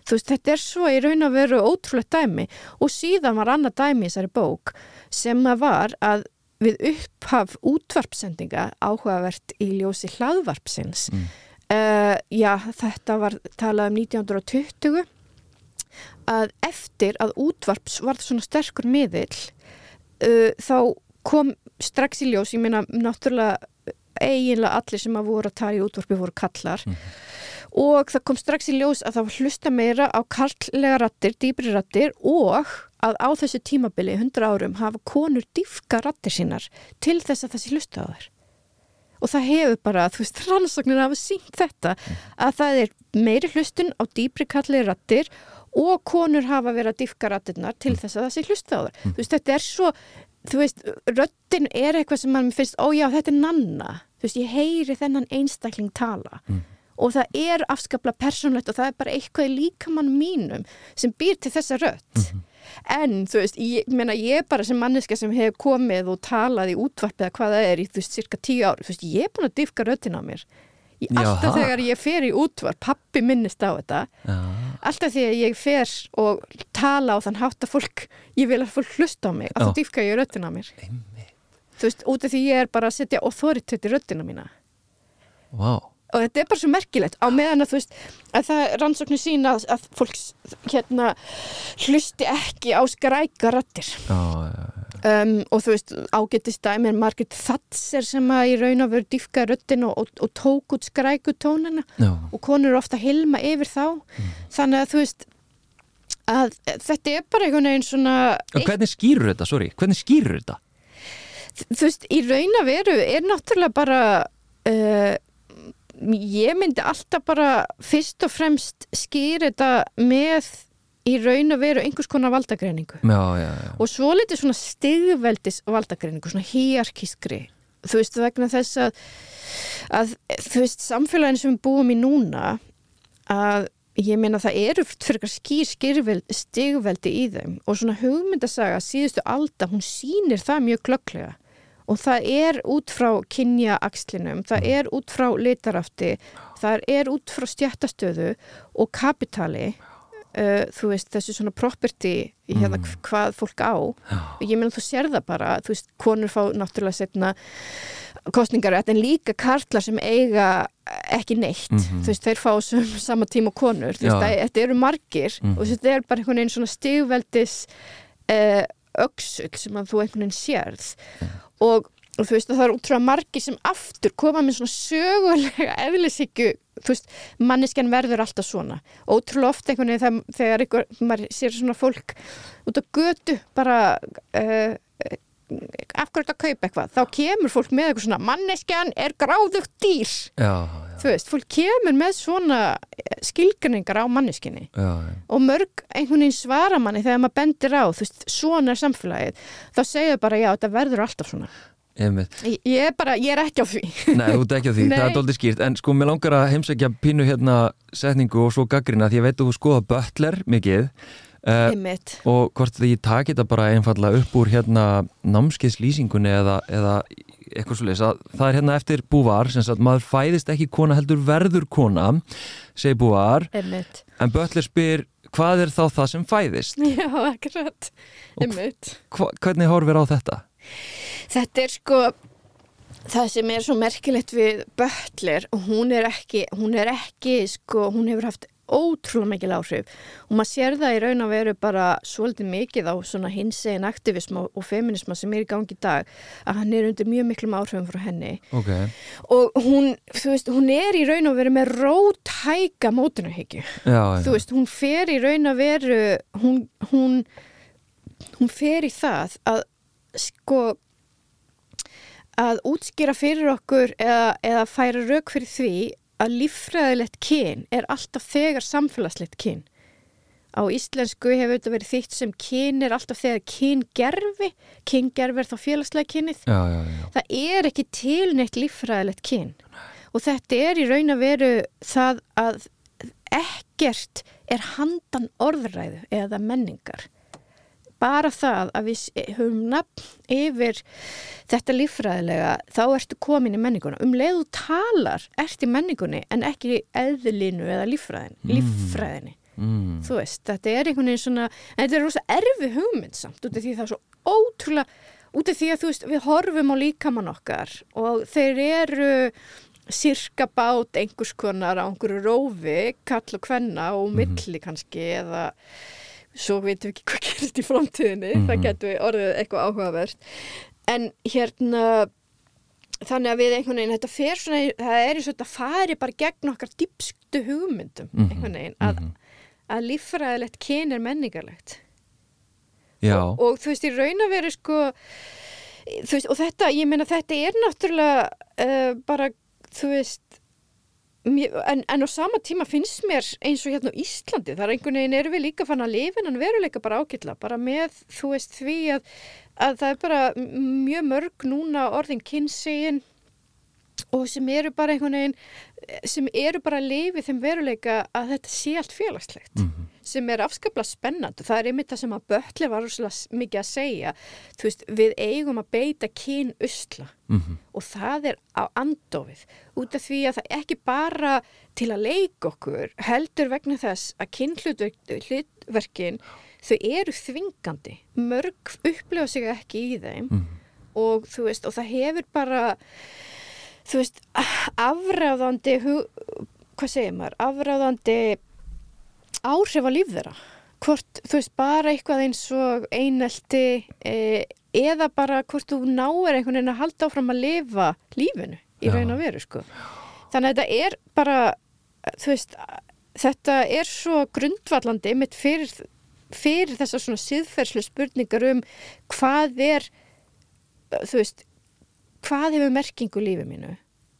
þú veist, þetta er svo í raun að veru ótrúlega dæmi og síðan var annað dæmi í þessari bók sem var að við upphaf útvarpsendinga áhugavert í ljósi hlaðvarpsins mm Uh, já, þetta var talað um 1920 að eftir að útvarps var svona sterkur miðill uh, þá kom strax í ljós, ég meina náttúrulega eiginlega allir sem að voru að tala í útvarpi voru kallar mm -hmm. og það kom strax í ljós að það var hlusta meira á kalllega rattir, dýbri rattir og að á þessu tímabili 100 árum hafa konur dýfka rattir sínar til þess að þessi hlusta á þær og það hefur bara, þú veist, rannsóknir hafa sínt þetta að það er meiri hlustun á dýpri kallið rattir og konur hafa verið að diffka rattirnar til þess að það sé hlusta á það. Mm. Þú veist, þetta er svo, þú veist, röttin er eitthvað sem mann finnst, ó já, þetta er nanna. Þú veist, ég heyri þennan einstakling tala. Mm. Og það er afskapla persónlegt og það er bara eitthvað í líkamann mínum sem býr til þessa rött. Mm -hmm en þú veist, ég meina ég er bara sem manneska sem hefur komið og talað í útvarpið að hvaða er í þú veist, cirka tíu ár þú veist, ég er búin að diffka röttin á mér ég, alltaf Jaha. þegar ég fer í útvarp pappi minnist á þetta Jaha. alltaf þegar ég fer og tala á þann hátta fólk, ég vil að fólk hlusta á mig, að þú diffka ég röttin á mér Einmi. þú veist, út af því ég er bara að setja authority röttina mína Wow og þetta er bara svo merkilegt á meðan að þú veist að það rannsóknir sína að, að fólk hérna hlusti ekki á skræka rattir oh, ja, ja. um, og þú veist ágetist dæmi er Margit Thatser sem að í raun og veru dýfka röttin og, og, og tók út skrækutónana no. og konur ofta hilma yfir þá mm. þannig að þú veist að þetta er bara einhvern veginn svona og hvernig skýrur þetta, sorry, hvernig skýrur þetta? Þú veist, í raun og veru er náttúrulega bara uh, ég myndi alltaf bara fyrst og fremst skýra þetta með í raun og veru einhvers konar valdagreiningu. Já, já, já. og svo litið svona stigveldis valdagreiningu, svona hierarkískri þú veist vegna þess að, að þú veist samfélagin sem við búum í núna að ég meina það eru fyrir skýr stigveldi í þeim. Og svona hugmyndasaga síðustu alda hún sýnir það mjög glögglega og það er út frá kynjaakslinum, það mm. er út frá litarafti, það er út frá stjættastöðu og kapitali uh, þú veist, þessu svona property hérna Mm. hvað fólk á Já. og ég meina þú sér það bara, þú veist, konur fá náttúrulega setna kostningarétt en líka karlar sem eiga ekki neitt, Mhm. þú veist, þeir fá sama tíma konur, þú veist, Já. að, þetta eru margir Mhm. og þetta er bara einhvern veginn svona stigveldis uh, öxull sem að þú einhvern veginn sérð og, og þú veist, að það er útrúlega margir sem aftur koma með svona sögulega eðlisíkju, þú veist, manneskjan verður alltaf svona, ótrúlega oft einhvern veginn þegar, einhver, maður sér svona fólk út á götu bara uh, af hverju þetta að kaupa eitthvað? Þá kemur fólk með eitthvað svona manneskjan er gráðugt dýr. Já, þú veist, fólk kemur með svona skilgrinningar á manneskinni og mörg einhvern veginn svara manni þegar maður bendir á, þú veist, svona er samfélagið. Þá segja bara já, þetta verður alltaf svona. Ég, ég er bara, ég er ekki á því. Nei, þú ert ekki á því, það er doldið skýrt. En sko, mér langar að heimsækja pínu hérna setningu og svo gaggrina því ég veit að þú skoða Butler mikið uh, og hvort því ég taki þetta bara einfallega upp úr hérna námskeiðslýsingunni eða, eða eitthvað svo leys að það er hérna eftir búvar sem sagt maður fæðist ekki kona heldur verður kona segi búvar. Einmitt. En Butler spyr hvað er þá það sem fæðist? <laughs> Já, akkurat, Hva, hvernig horfir á þetta? Þetta er sko það sem er svo merkilegt við Butler og hún er ekki hún er ekki sko, hún hefur haft ótrúlega mikil áhrif. Og maður sér það í raun að veru bara svolítið mikið á svona hinsegin aktivisma og feminisma sem er í gangi í dag að hann er undir mjög miklum áhrifum frá henni. Ok, og hún, þú veist, hún er í raun að veru með rótæka mótunahyggju já, þú veist, hún fer í raun að veru hún, hún hún fer í það að sko að útskýra fyrir okkur eða, eða færa rauk fyrir því að líffræðilegt kyn er alltaf þegar samfélagslegt kyn. Á íslensku hefur þetta verið þýtt sem kyn er alltaf þegar kyngerfi kyngerfi er þá félagslega kynið já, já, já. það er ekki til neitt líffræðilegt kyn. Og þetta er í raun að veru það að ekkert er handan orðræðu eða menningar bara það að við höfum nafn yfir þetta líffræðilega þá ertu komin í menninguna um leið þú talar ert í menningunni en ekki eðlinu eða líffræðin, Mm. líffræðinni Mm. þú veist, þetta er einhvern veginn svona en þetta er rosa erfi hugmynd samt út af því það er svo ótrúlega út af því að þú veist, við horfum á líkamann okkar og þeir eru sirka bát einhvers konar á einhverju rófi, kall og kvenna og milli kannski eða svo veitum við ekki hvað gerist í framtíðinni. Mhm. það getur við orðið eitthvað áhugavert. En hérna þannig að við einhvern veginn, þetta fer svona það er eins og þetta fari bara gegn okkar dýpstu hugmyndum Mhm, einhvern veginn, að, mhm. að líffræðilegt kyn er menningarlegt. Já, og, og þú veist, í raun að vera sko þú veist, og þetta, ég meina þetta er náttúrulega uh, bara, þú veist en, en á sama tíma finnst mér eins og hérna á Íslandi, það er einhvern veginn erum við líka fann að lifa en veruleika bara ágætla bara með, þú veist, því að, að það er bara mjög mörg núna orðin kynsegin og sem eru bara einhvern veginn sem eru bara að lifi þeim veruleika að þetta sé allt félagslegt Mhm. sem er afskaplega spennandi það er einmitt það sem að Böttli var rosalega s- mikið að segja þú veist, við eigum að beita kyn usla Mhm. og það er á andofið út af því að það er ekki bara til að leika okkur heldur vegna þess að kynhlutverkin þau eru þvingandi mörg upplifa sig ekki í þeim Mhm. og þú veist, og það hefur bara þú veist, afræðandi hvað segir maður, afræðandi áhrif á líf þeirra. Hvort, þú veist, bara eitthvað eins og einelti e, eða bara hvort þú náir einhvern veginn að halda áfram að lifa lífinu í Já. raun og veru, sko. Þannig að þetta er bara þú veist, þetta er svo grundvallandi mitt fyrir, fyrir þessar svona siðferðslu spurningar um hvað er þú veist hvað hefur merkingu í lífi mínu?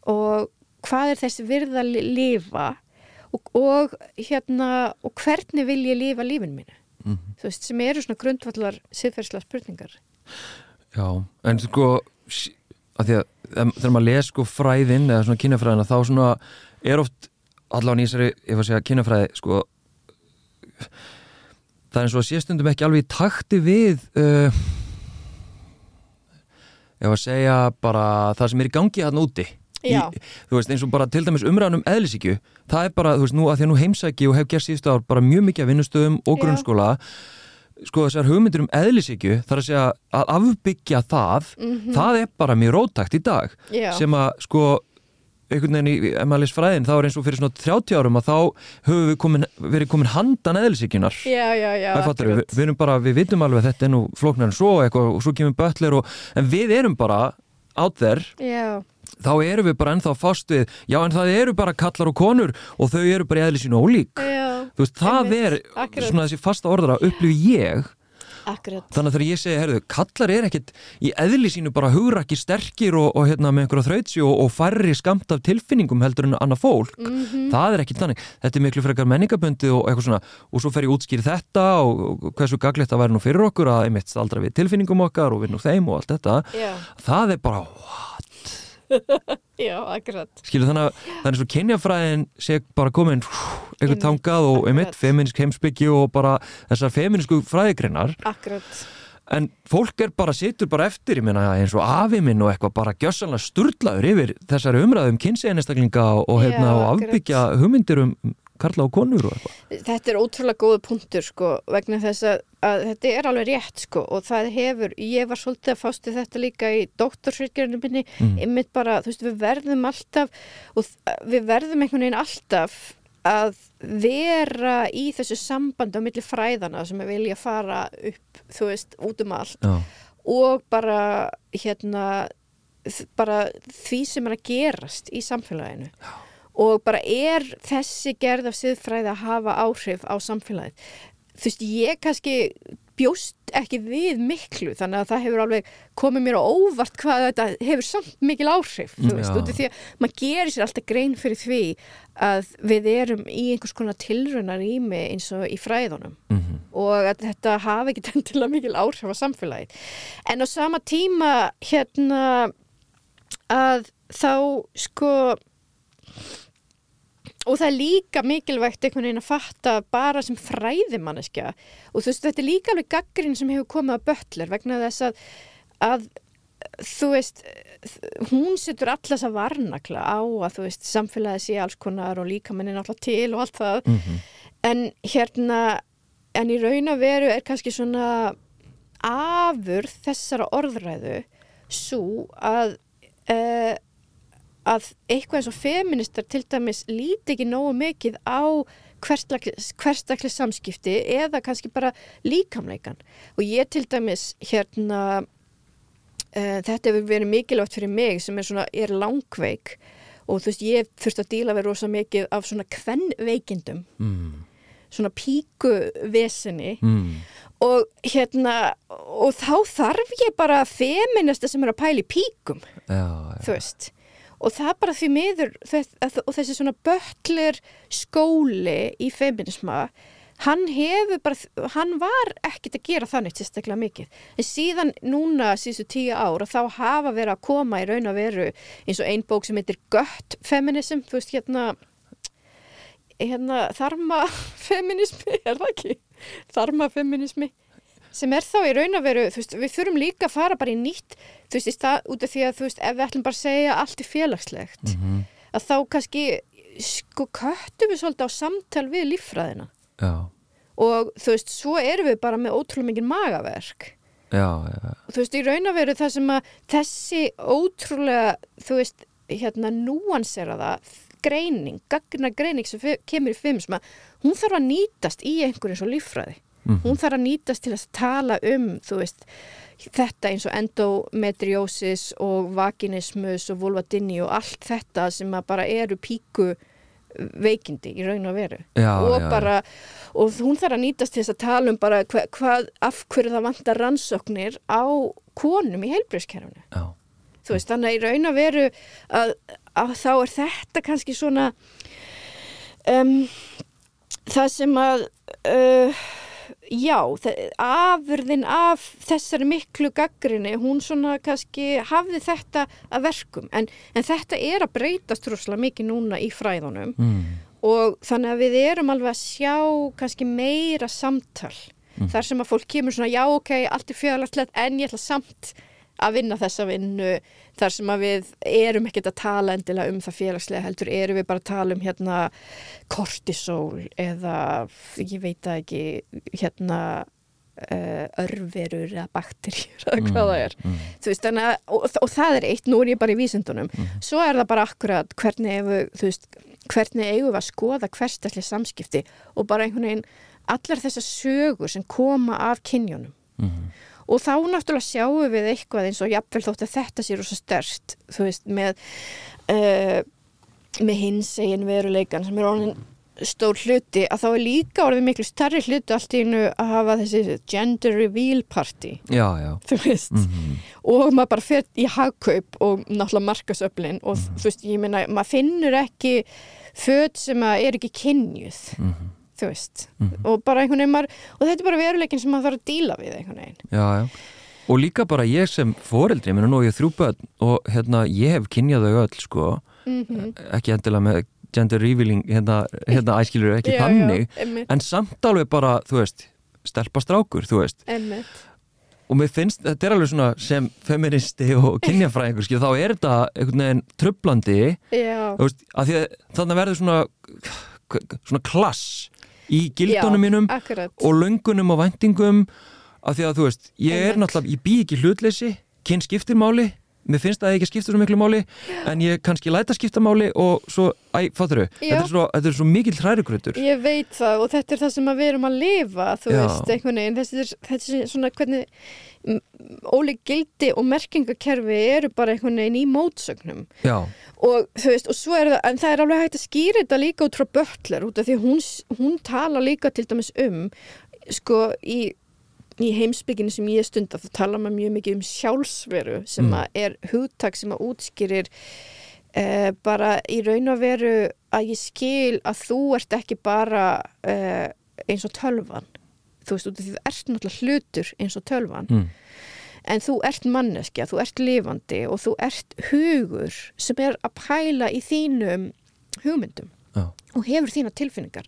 Og hvað er þessi virða að li- lifa? Og, og hérna og hvernig vil ég lifa lífinu mínu? Mhm. þú veist, sem eru svona grundvallar siðferðslega spurningar. Já, en sko að því að þegar maður les sko fræðin eða svona kynjafræðina þá svona er oft allavega nýsari, ef að segja kynjafræði sko það er eins og að sé stundum ekki alveg í takti við uh, ef að segja bara það sem er í gangi hann úti í, Já. þú veist, eins og bara til dæmis umræðan um eðlisíkju, það er bara, þú veist, nú að því að nú heimsæki og hef gert síðustu ár bara mjög mikið af vinnustöðum og Já. grunnskóla sko þessar hugmyndir um eðlisíkju þar að segja að afbyggja það það er bara mjög rótakt í dag. Já. sem að sko einhvern veginn í les fræðin þá er eins og fyrir svona 30 árum að þá höfum við komin, verið komin handan eðlisíkjunar Já, já, já, við, við erum bara, við vitum alveg að þetta er nú flóknar en svo eitthvað og svo kemur bötler og, en við erum bara out there, Já, þá erum við bara ennþá fast við, já en það eru bara kallar og konur og þau eru bara í eðli sínu ólík. Já, veist, það er akkurat. svona þessi fasta orðra upplifi ég akkurat. þannig að þegar ég segi, herðu, kallar er ekkit í eðli sínu bara hugrakki sterkir og, og hérna með einhverja þrautsi og, og færri skamt af tilfinningum heldur en annað fólk. Mhm. það er ekkit þannig, þetta er miklu frekar menningabundi og eitthvað svona, og svo fer ég útskýri þetta og, hversu gaglegt það væri nú fyrir okkur að einmitt staldra við tilfinningum okkar og vinna úr þeim og allt þetta, Já, það er bara <laughs> já, akkurat. skilur þannig að það er svo kynjafræðin sé bara komin eitthvað tangað og einmitt feminist heimsbyggju og bara þessar feminísku fræðigreinar Akkurat. en fólk er bara, situr bara eftir ég meina eins og afi minn og eitthvað bara gjössanlega sturlaður yfir þessari umræðum kynseginistaklinga og, Já, hérna, og afbyggja hugmyndir um karla og konur og eitthvað? Þetta er ótrúlega góða punktur sko vegna þess að, að þetta er alveg rétt sko og það hefur, ég var svolítið að fást þetta líka í doktorsvirkjörnum minni, Mm. einmitt bara, þú veist, við verðum alltaf og við verðum einhvern veginn alltaf að vera í þessu sambandi á milli fræðana sem við vilja fara upp, þú veist, út um allt. Já, og bara hérna bara því sem er að gerast í samfélaginu og bara er þessi gerð af siðfræði að hafa áhrif á samfélagið? Þú veist, ég kannski bjóst ekki við miklu þannig að það hefur alveg komið mér á óvart hvað þetta hefur samt mikil áhrif þú veist, út af því að maður gerir sér alltaf grein fyrir því að við erum í einhvers konar tilraunar rými eins og í fræðunum. Mhm, og að þetta hafi ekki <laughs> endilega mikil áhrif á samfélagið. En á sama tíma hérna að þá sko og það er líka mikilvægt einhvern veginn að fatta bara sem fræðimanneskja. Og þú veist þetta er líka alveg gaggrinn sem hefur komið að bötler vegna þess að, að þú veist hún setur allas að varnakla á að þú veist samfélagið sé alls konar og líka manni náttúrulega til og allt það. Mhm, en hérna en í raun og veru er kannski svona afur þessara orðræðu svo að uh, að eitthvað eins og feministar til dæmis líti ekki nógu mikið á hverstakli samskipti eða kannski bara líkamleikan og ég til dæmis hérna uh, þetta hefur verið mikilvægt fyrir mig sem er svona, er langveik. Og þú veist, ég þurft að díla við rosa mikið af svona kvennveikindum mm, svona píkuvesinni. Mm, og hérna og þá þarf ég bara feminista sem er að pæla í píkum. Já, já, þú veist og það bara því miður og þessi svona bötlir skóli í feminisma hann hefur bara, hann var ekkit að gera þannig sérstaklega mikið en síðan núna síðustu tíu ár þá hafa verið að koma í raun að veru eins og ein bók sem heitir Gött Feminism, þú veist hérna hérna þarma feminismi, <laughs> er það ekki? Þarma feminismi sem er þá í raun að veru, þú veist, við þurfum líka að fara bara í nýtt, þú veist, í stað út af því að, þú veist, ef við ætlum bara að segja allt er félagslegt, mhm, að þá kannski, sko, köttum við svolítið á samtal við líffræðina. Já, og, þú veist, svo erum við bara með ótrúlega mikið magaverk. Já, já, þú veist, í raun að veru það sem að þessi ótrúlega, þú veist, hérna núanseraða greining, gagna greining sem kemur í fimm, hún þarf að nýtast í einhverjum svo líffræði mhm, hún þarf að nýtast til að tala um veist, þetta eins og endometriosis og vaginismus og vulvadinni og allt þetta sem bara eru píku veikindi í raun og veru. Já, og já, bara, og hún þarf að nýtast til þess að tala um bara hva, hvað, af hverju það vantar rannsóknir á konum í heilbrjóskerfunu já, þú veist, þannig að í raun að veru að, að þá er þetta kannski svona um, það sem að uh, já, afurðin af þessari miklu gaggrinni, hún svona kannski hafði þetta að verkum, en, en þetta er að breytast rosalega mikið núna í fræðunum. Mm, og þannig að við erum alveg að sjá kannski meira samtal. Mm. þar sem að fólk kemur svona já ok, allt er fjöðalegt en ég ætla samt að vinna þessa vinnu þar sem að við erum ekkert að tala endilega um það félagslega heldur erum við bara að tala um hérna kortisol eða ég veit það ekki hérna uh, örverur eða bakterjur eða hvað það er. mm, veist, að, og, og það er eitt, nú er ég bara í vísindunum. Svo er það bara akkurat hvernig eigum, hvernig eigum við að skoða hverstaslega samskipti og bara einhvern veginn allar þessar sögur sem koma af kynjónum mm, og þá náttúrulega sjáum við eitthvað eins og jafnvel þótt að þetta sé rosa störst þú veist, með uh, með hins egin veruleikan sem er orðin stór hluti að þá er líka orðið miklu stærri hluti allt í einu að hafa þessi gender reveal party. Já, já. Þú veist. Mm, og maður bara fer í hagkaup og náttúrulega markasöflin og þú veist, ég meina, maður finnur ekki föt sem er ekki kynjuð, mm, þú veist Mhm. og bara einhvern veginn maður, og þetta er bara veruleikin sem maður þarf að díla við einhvern veginn. Já, já. Og líka bara ég sem foreldri minna nú á ég þrjú börn og hérna ég hef kynjað þau öll sko. Mm ekki endilega með gender revealing hérna, hérna æskilur ekki <laughs> þannig emmitt, en samt alveg bara, þú veist stelpa strákur, þú veist. Emmitt og mér finnst, þetta er alveg svona sem feministi og kynjafræðingur þá er þetta einhvern veginn trublandi já, þú veist, að þannig verður svona svona klass í gildunum mínum akkurat. og löngunum og væntingum af því að þú veist, ég er náttúrulega ég bý ekki hlutleysi, kyn skiptir máli mér finnst að það ekki skipta svo miklu máli en ég kannski læta skipta máli og svo, æ, fattur þau, þetta er svo, þetta svo mikill hrærugrötur Ég veit það og þetta er það sem við erum að lifa þú Já. veist, einhvern veginn. Þessi, er- þessi er svona hvernig ólík gildi og merkingakerfi eru bara einhvern veginn í mótsögnum. Já, og þú veist, og svo er það en það er alveg hægt að skýra þetta líka út frá Böttler út af því hún, hún tala líka til dæmis um sko í í heimsbygginu sem ég stunda þá tala maður mjög mikið um sjálfsveru sem Mm. er hugtak sem að útskýrir eh, bara í raun og veru að ég skil að þú ert ekki bara eh, eins og tölvan. Þú veist, út af því þú ert náttúrulega hlutur eins og tölvan. Mm, en þú ert manneskja, þú ert lifandi og þú ert hugur sem er að pæla í þínum hugmyndum já, og hefur þína tilfinningar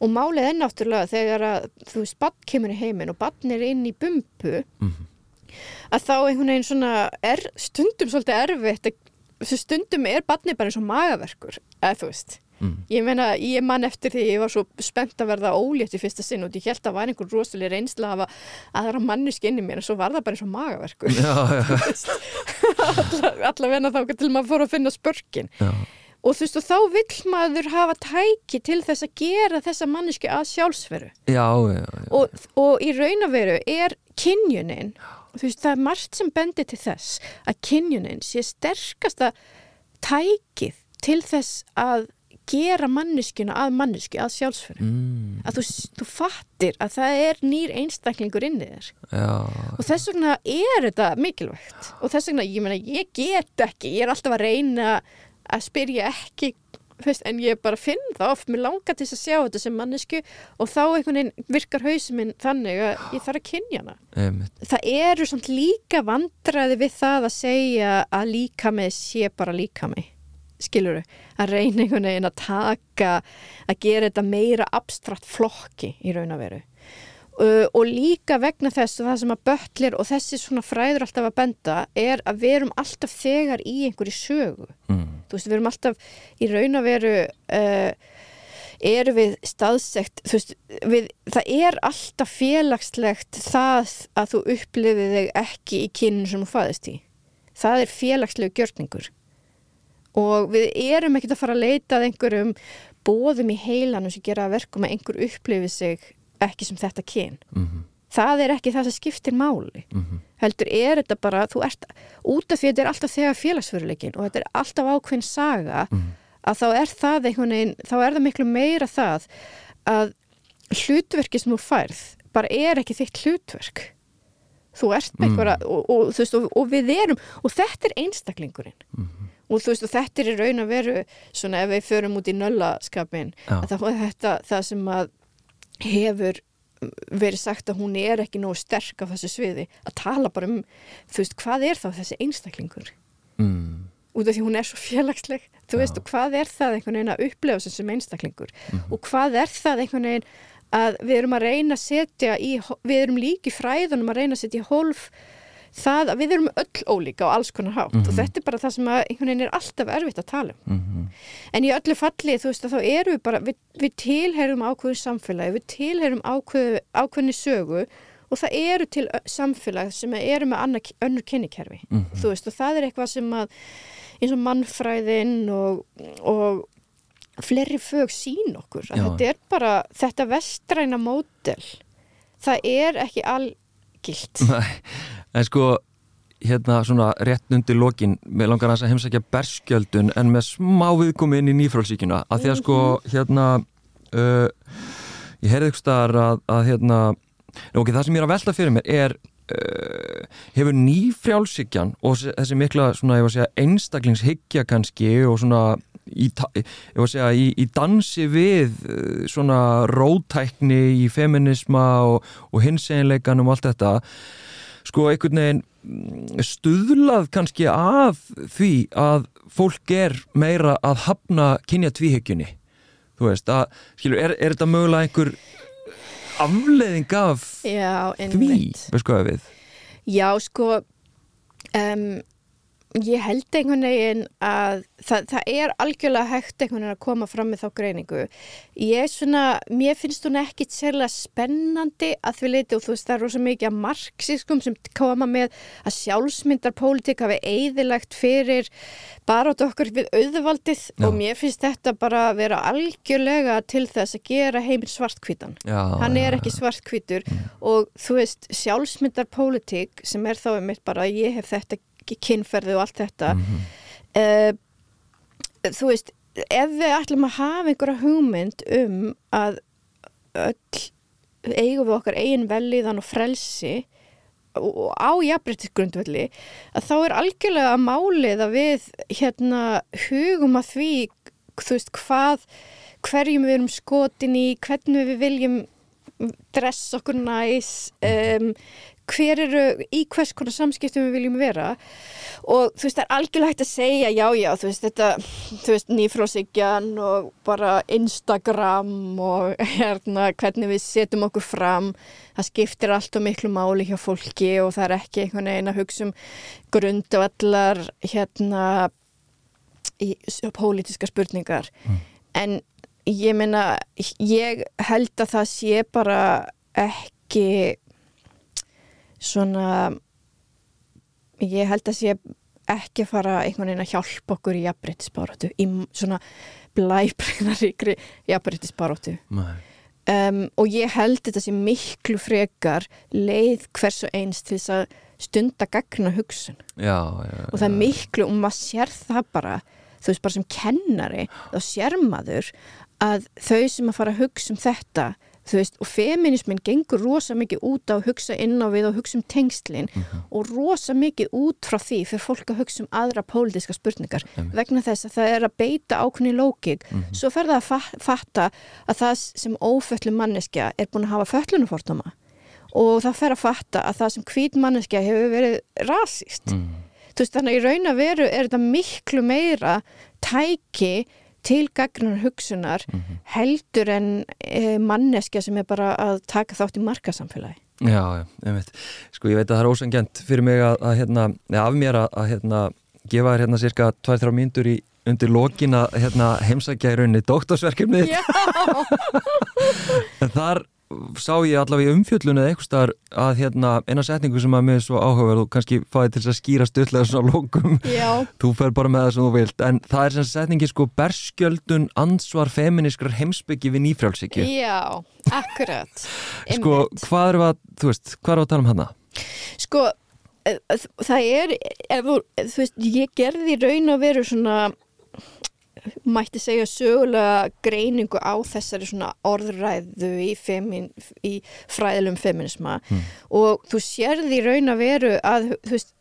og málið er náttúrulega þegar að þú veist, bann kemur í heiminn og bann er inn í bumbu mm, að þá einhvern veginn svona er stundum svolítið erfitt að stundum er banni bara eins og magaverkur eða þú veist. Mm, Ég meina, ég man eftir því ég var svo spennt að verða ólétt í fyrsta sinn og ég held að það var einhver rosalega reynsla að hafa aðra manniski inn í mér en svo var það bara eins og magaverkur. já, já, <laughs> <laughs> Alla, alla vegna þá til maður fór að finna spörkin. já, Og þú veist, og þá vill maður hafa tæki til þess að gera þessa manniski að sjálfsveru. já, já, já. Og, og í raun og veru er kynjunin, þú veist, það er margt sem bendir til þess að kynjunin sé sterkasta tækið til þess að gera manneskjuna að manneski, að sjálfsveru. Mm, Að þú, þú fattir að það er nýr einstaklingur inni þér. já, Og þess vegna er þetta mikilvægt. Og þess vegna, ég meina, ég get ekki, ég er alltaf að reyna að spyrja ekki, veist, en ég bara finn það oft, mér langar til að sjá þetta sem mannesku og þá einhvern veginn virkar hausinn minn þannig að ég þarf að kynja hana. einmitt. Það eru samt líka vandræði við það að segja að líka með sé bara líka með skiluru, að reyna einhvern veginn að taka, að gera þetta meira abstrakt flokki í raun að veru uh, og líka vegna þess og það sem að bötlir og þessi svona fræður alltaf að benda er að við erum alltaf þegar í einhverju sögu. Mm, þú veist, við erum alltaf í raun að veru uh, eru við staðsegt þú veist, við, það er alltaf félagslegt það að þú upplifið þig ekki í kyninu sem þú fæðist í. Það er félagslegu gjörningur. Og við erum ekkert að fara að leita að einhverjum bóðum í heilanum sem gera að verkum að einhver upplifið sig ekki sem þetta kyn. Mm, það er ekki það sem skiptir máli. Mm, heldur er þetta bara, þú ert út af því þetta er alltaf þegar félagsfyrirleikin og þetta er alltaf ákveðin saga mm, að þá er það einhvern veginn, þá er það miklu meira það að hlutverki sem þú færð bara er ekki þitt hlutverk. Þú ert með Mm. einhverja og, og, veist, og, og við erum og þetta er einstaklingurinn. Mm, og þú veist og þetta er í raun að veru svona ef við förum út í nöllaskapin Já. að þá er þetta það sem að hefur verið sagt að hún er ekki nógu sterk á þessu sviði að tala bara um þú veist hvað er þá þessi einstaklingur mm, út af því hún er svo félagsleg þú veist Já. og hvað er það einhvern veginn að upplefa sem einstaklingur Mhm. og hvað er það einhvern veginn að við erum að reyna að setja í, við erum líki fræðunum að reyna að setja í hólf það að við erum öll ólíka á alls konar hátt Mhm. og þetta er bara það sem að einhvern veginn er alltaf erfitt að tala um Mhm. en í öllu falli þú veist að þá erum við bara við, við tilherum ákveðu samfélagi við tilherum ákveðu, ákveðni sögu og það eru til samfélag sem eru með annar, önnur kynnikerfi Mhm. þú veist og það er eitthvað sem að eins og mannfræðin og, og fleiri fög sín okkur þetta er bara þetta vestræna módel það er ekki algilt Nei, en sko hérna svona rétt undir lokin með langar hans að heimsækja berskjöldun en með smá viðkomi inn í nýfrálsíkjuna að því að sko hérna uh, ég heyrði ykkur staðar að, að hérna ok, það sem ég er að velta fyrir mér er uh, hefur nýfrálsíkjan og þessi mikla svona ég var að segja einstaklingshyggja kannski og svona í, ég var að segja í, í dansi við uh, svona rótækni í feminisma og, og hinseginleikanum og allt þetta sko einhvern veginn mm, stuðlað kannski að því að fólk er meira að hafna kynja tvíhyggjunni þú veist, að, skilur, er, er þetta mögulega einhver afleðing af Já, því, veist hvað við? Já, sko um, ég held einhvern veginn að það, það er algjörlega hægt einhvern veginn að koma fram með þá greiningu. Ég er svona, mér finnst hún ekkit sérlega spennandi að því leiti og þú veist það er rosa mikið að marxiskum sem koma með að sjálfsmyndarpólitík hafi eigðilegt fyrir barátt okkur við auðvaldið Já. og mér finnst þetta bara að vera algjörlega til þess að gera heiminn svartkvítan Já, hann er ekki svartkvítur og þú veist sjálfsmyndar pólitík sem er þá einmitt bara að ég hef þetta kynferði og allt þetta Mhm. uh, þú veist ef við ætlum að hafa einhverja hugmynd um að öll eigum við okkar eigin velíðan og frelsi og á jafnbryttisgrundvelli að þá er algjörlega málið að við hérna hugum að því þú veist hvað hverjum við erum skotin í hvernig við viljum dress okkur næs um, hver eru, í hvers konar samskiptum við viljum vera? Og þú veist það er algjörlega hægt að segja já já þú veist þetta, þú veist nýfrósíkjan og bara Instagram og hérna hvernig við setjum okkur fram. Það skiptir allt og miklu máli hjá fólki og það er ekki einhvern veginn að hugsa um grundvallar hérna í pólitíska spurningar. En ég meina ég held að það sé bara ekki svona ég held að sé ekki fara einhvern veginn að hjálpa okkur í jafnbryttisbaróttu í svona blæbreynaríkri jafnbryttisbaróttu Nei. um, og ég held þetta sé miklu frekar leið hvers og eins til þess að stunda gagna hugsun. Já, já, og það er miklu og maður sér það bara þú veist bara sem kennari þá sér maður að þau sem að fara að hugsa um þetta veist og feminismin gengur rosa mikið út á að hugsa inn á við og hugsa um tengslin og rosa mikið út frá því fyrir fólk að hugsa um aðra pólitíska spurningar Einmitt. vegna þess að það er að beita ákunni lókik svo fer það að fa- fatta að það sem óföllu manneskja er búin að hafa föllunufordóma og það fer að fatta að það sem hvít manneskja hefur verið rasist Mm. þú veist þannig að í raun að veru er þetta miklu meira tæki til gagnar hugsunar Mhm. heldur en e, manneskja sem er bara að taka þátt í markasamfélagi. Já, já, einmitt. Sko, ég veit að það er ósangjant fyrir mig að, að hérna, af mér að, að hérna, gefa þér hérna cirka 2-3 mínútur í undir lokin að hérna, heimsækja í rauninni doktorsverkefnið Já, <laughs> en þar sá ég allavega í umfjöllun eða eitthvað staðar að hérna, eina setningu sem að mér er svo áhugaverð og kannski fáið til að skýra stutlega svona lókum <laughs> þú fer bara með það sem þú vilt en það er sem setningi sko berskjöldun ansvar feminiskrar heimsbyggi við nýfrjálsíkju já, akkurat. <laughs> sko, hvað er að, þú veist, hvað er að tala um hana? Sko, eh, það er, ef, þú veist, ég gerði raun að veru svona, mætti segja sögulega greiningu á þessari svona orðræðu í, femin, í fræðilum feminisma og þú sérði í raun að veru að veist,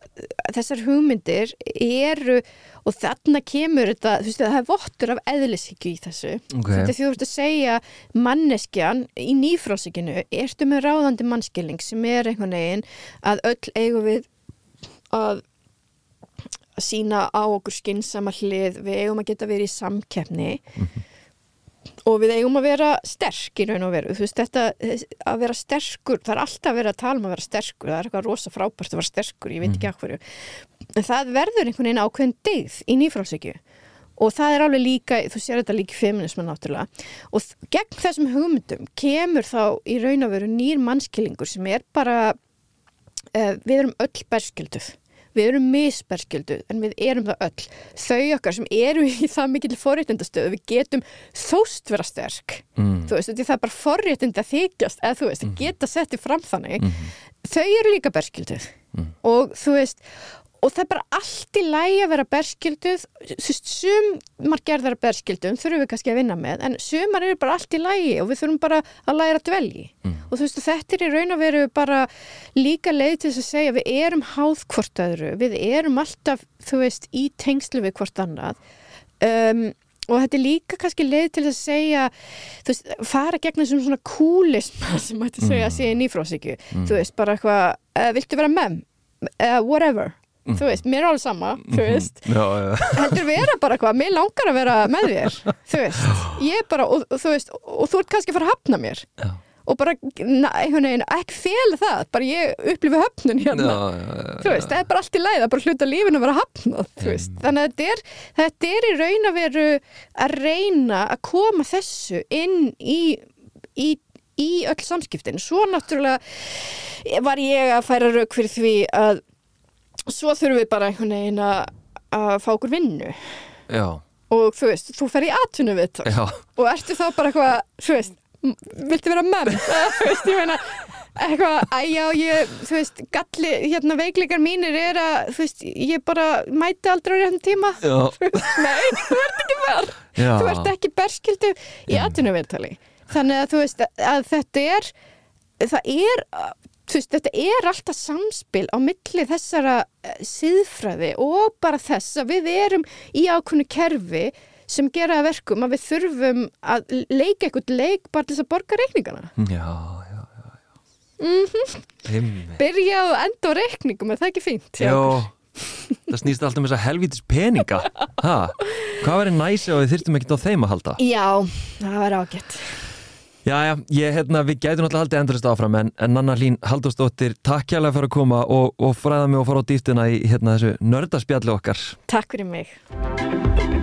þessar hugmyndir eru og þarna kemur þetta, þú veist, það er vottur af eðlishyggju í þessu. Ok. þetta þú ert að segja manneskjan í nýfrálsíkinu ertu með ráðandi mannskilning sem er einhvern veginn að öll eigum við að sína á okkur skynsama hlið. Við eigum að geta verið í samkeppni. Og við eigum að vera sterk í raun og veru, þú veist þetta að vera sterkur, það er alltaf verið að tala um að vera sterkur, það er eitthvað rosa frábært að vera sterkur, ég veit ekki af hverju. En það verður einhvern veginn ákveðin deyð í nýfrálsökju og það er alveg líka, þú sér þetta líka í feminismu náttúrulega. Og gegn þessum hugmyndum kemur þá í raun og veru nýr mannskillingur sem er bara uh, við erum öll berskjölduð við erum misberskjölduð en við erum það öll. Þau okkar sem eru í það mikill forréttindastöðu við getum þóst vera sterk. Mm. þú veist, það er bara forréttind að þykjast eða þú veist, að geta settið fram þannig Mhm. þau eru líka berskjölduð. Og þú veist og það er bara allt í lægi að vera veist, sumar gerðar af berskjöldum þurfum við kannski að vinna með en sumar eru bara allt í lægi og við þurfum bara að læra að dvelji og þú veist, þetta er í raun og veru bara líka leið til þess að segja við erum háð hvort öðru, við erum alltaf, þú veist, í tengslu við hvort annað. Um, og þetta er líka kannski leið til að segja þú veist, fara gegn þessum svona kúlisma sem mætti segja að sé í nýfrósíkju þú veist, bara eitthvað, uh, viltu vera með uh, whatever, þú veist, mér er alveg sama þú veist, <laughs> Já, já, heldur vera bara eitthvað, mér langar að vera með þér þú veist, ég bara og, og, þú veist, og, þú ert kannski að fara að hafna mér. Já. og bara, na, einhvern veginn ekki fel það, bara ég upplifi höfnun hérna. Þú veist, það er bara allt í það er bara hluta lífinu að vera hafnað, þú veist, þannig að þetta er, þetta er í raun að veru að reyna að koma þessu inn í, í, í öll samskiptin, svo náttúrulega var ég að færa rauk fyrir því að svo þurfum við bara einhvern veginn að, fá okkur vinnu. Já, og þú veist, þú fer í atvinnu við og ertu þá bara eitthvað, þú veist viltu vera menn? <laughs> Þú veist, ég meina eitthvað, æjá, ég, þú veist galli, hérna veikleikar mínir er að þú veist, ég bara mæti aldrei á réttum tíma. Já, <laughs> Þú veist, nei, þú ert ekki já. þú ert ekki berskildu í atvinnuviðtali. Þannig að þú veist að þetta er það er veist, þetta er alltaf samspil á milli þessara eh, siðfræði og bara þess að við erum í ákveðnu kerfi sem gera að verkum að við þurfum að leika eitthvað leik bara til þess að borga reikningana. Já, já, já, já. Einmitt. byrja og enda á reikningum, er það ekki fínt? Já, það snýst alltaf um þessa helvítis peninga. Ha, Hvað verið næsi og við þyrftum ekki á þeim að halda? Já, það var ágætt Já, já, ég, hérna, við gætum alltaf haldið endurist áfram en, en Nanna Hlín Halldórsdóttir takk hjálpa fyrir að koma og, og fræða mig og fara á dýftina í hérna, þessu nördaspjalli okkar. Takk fyrir mig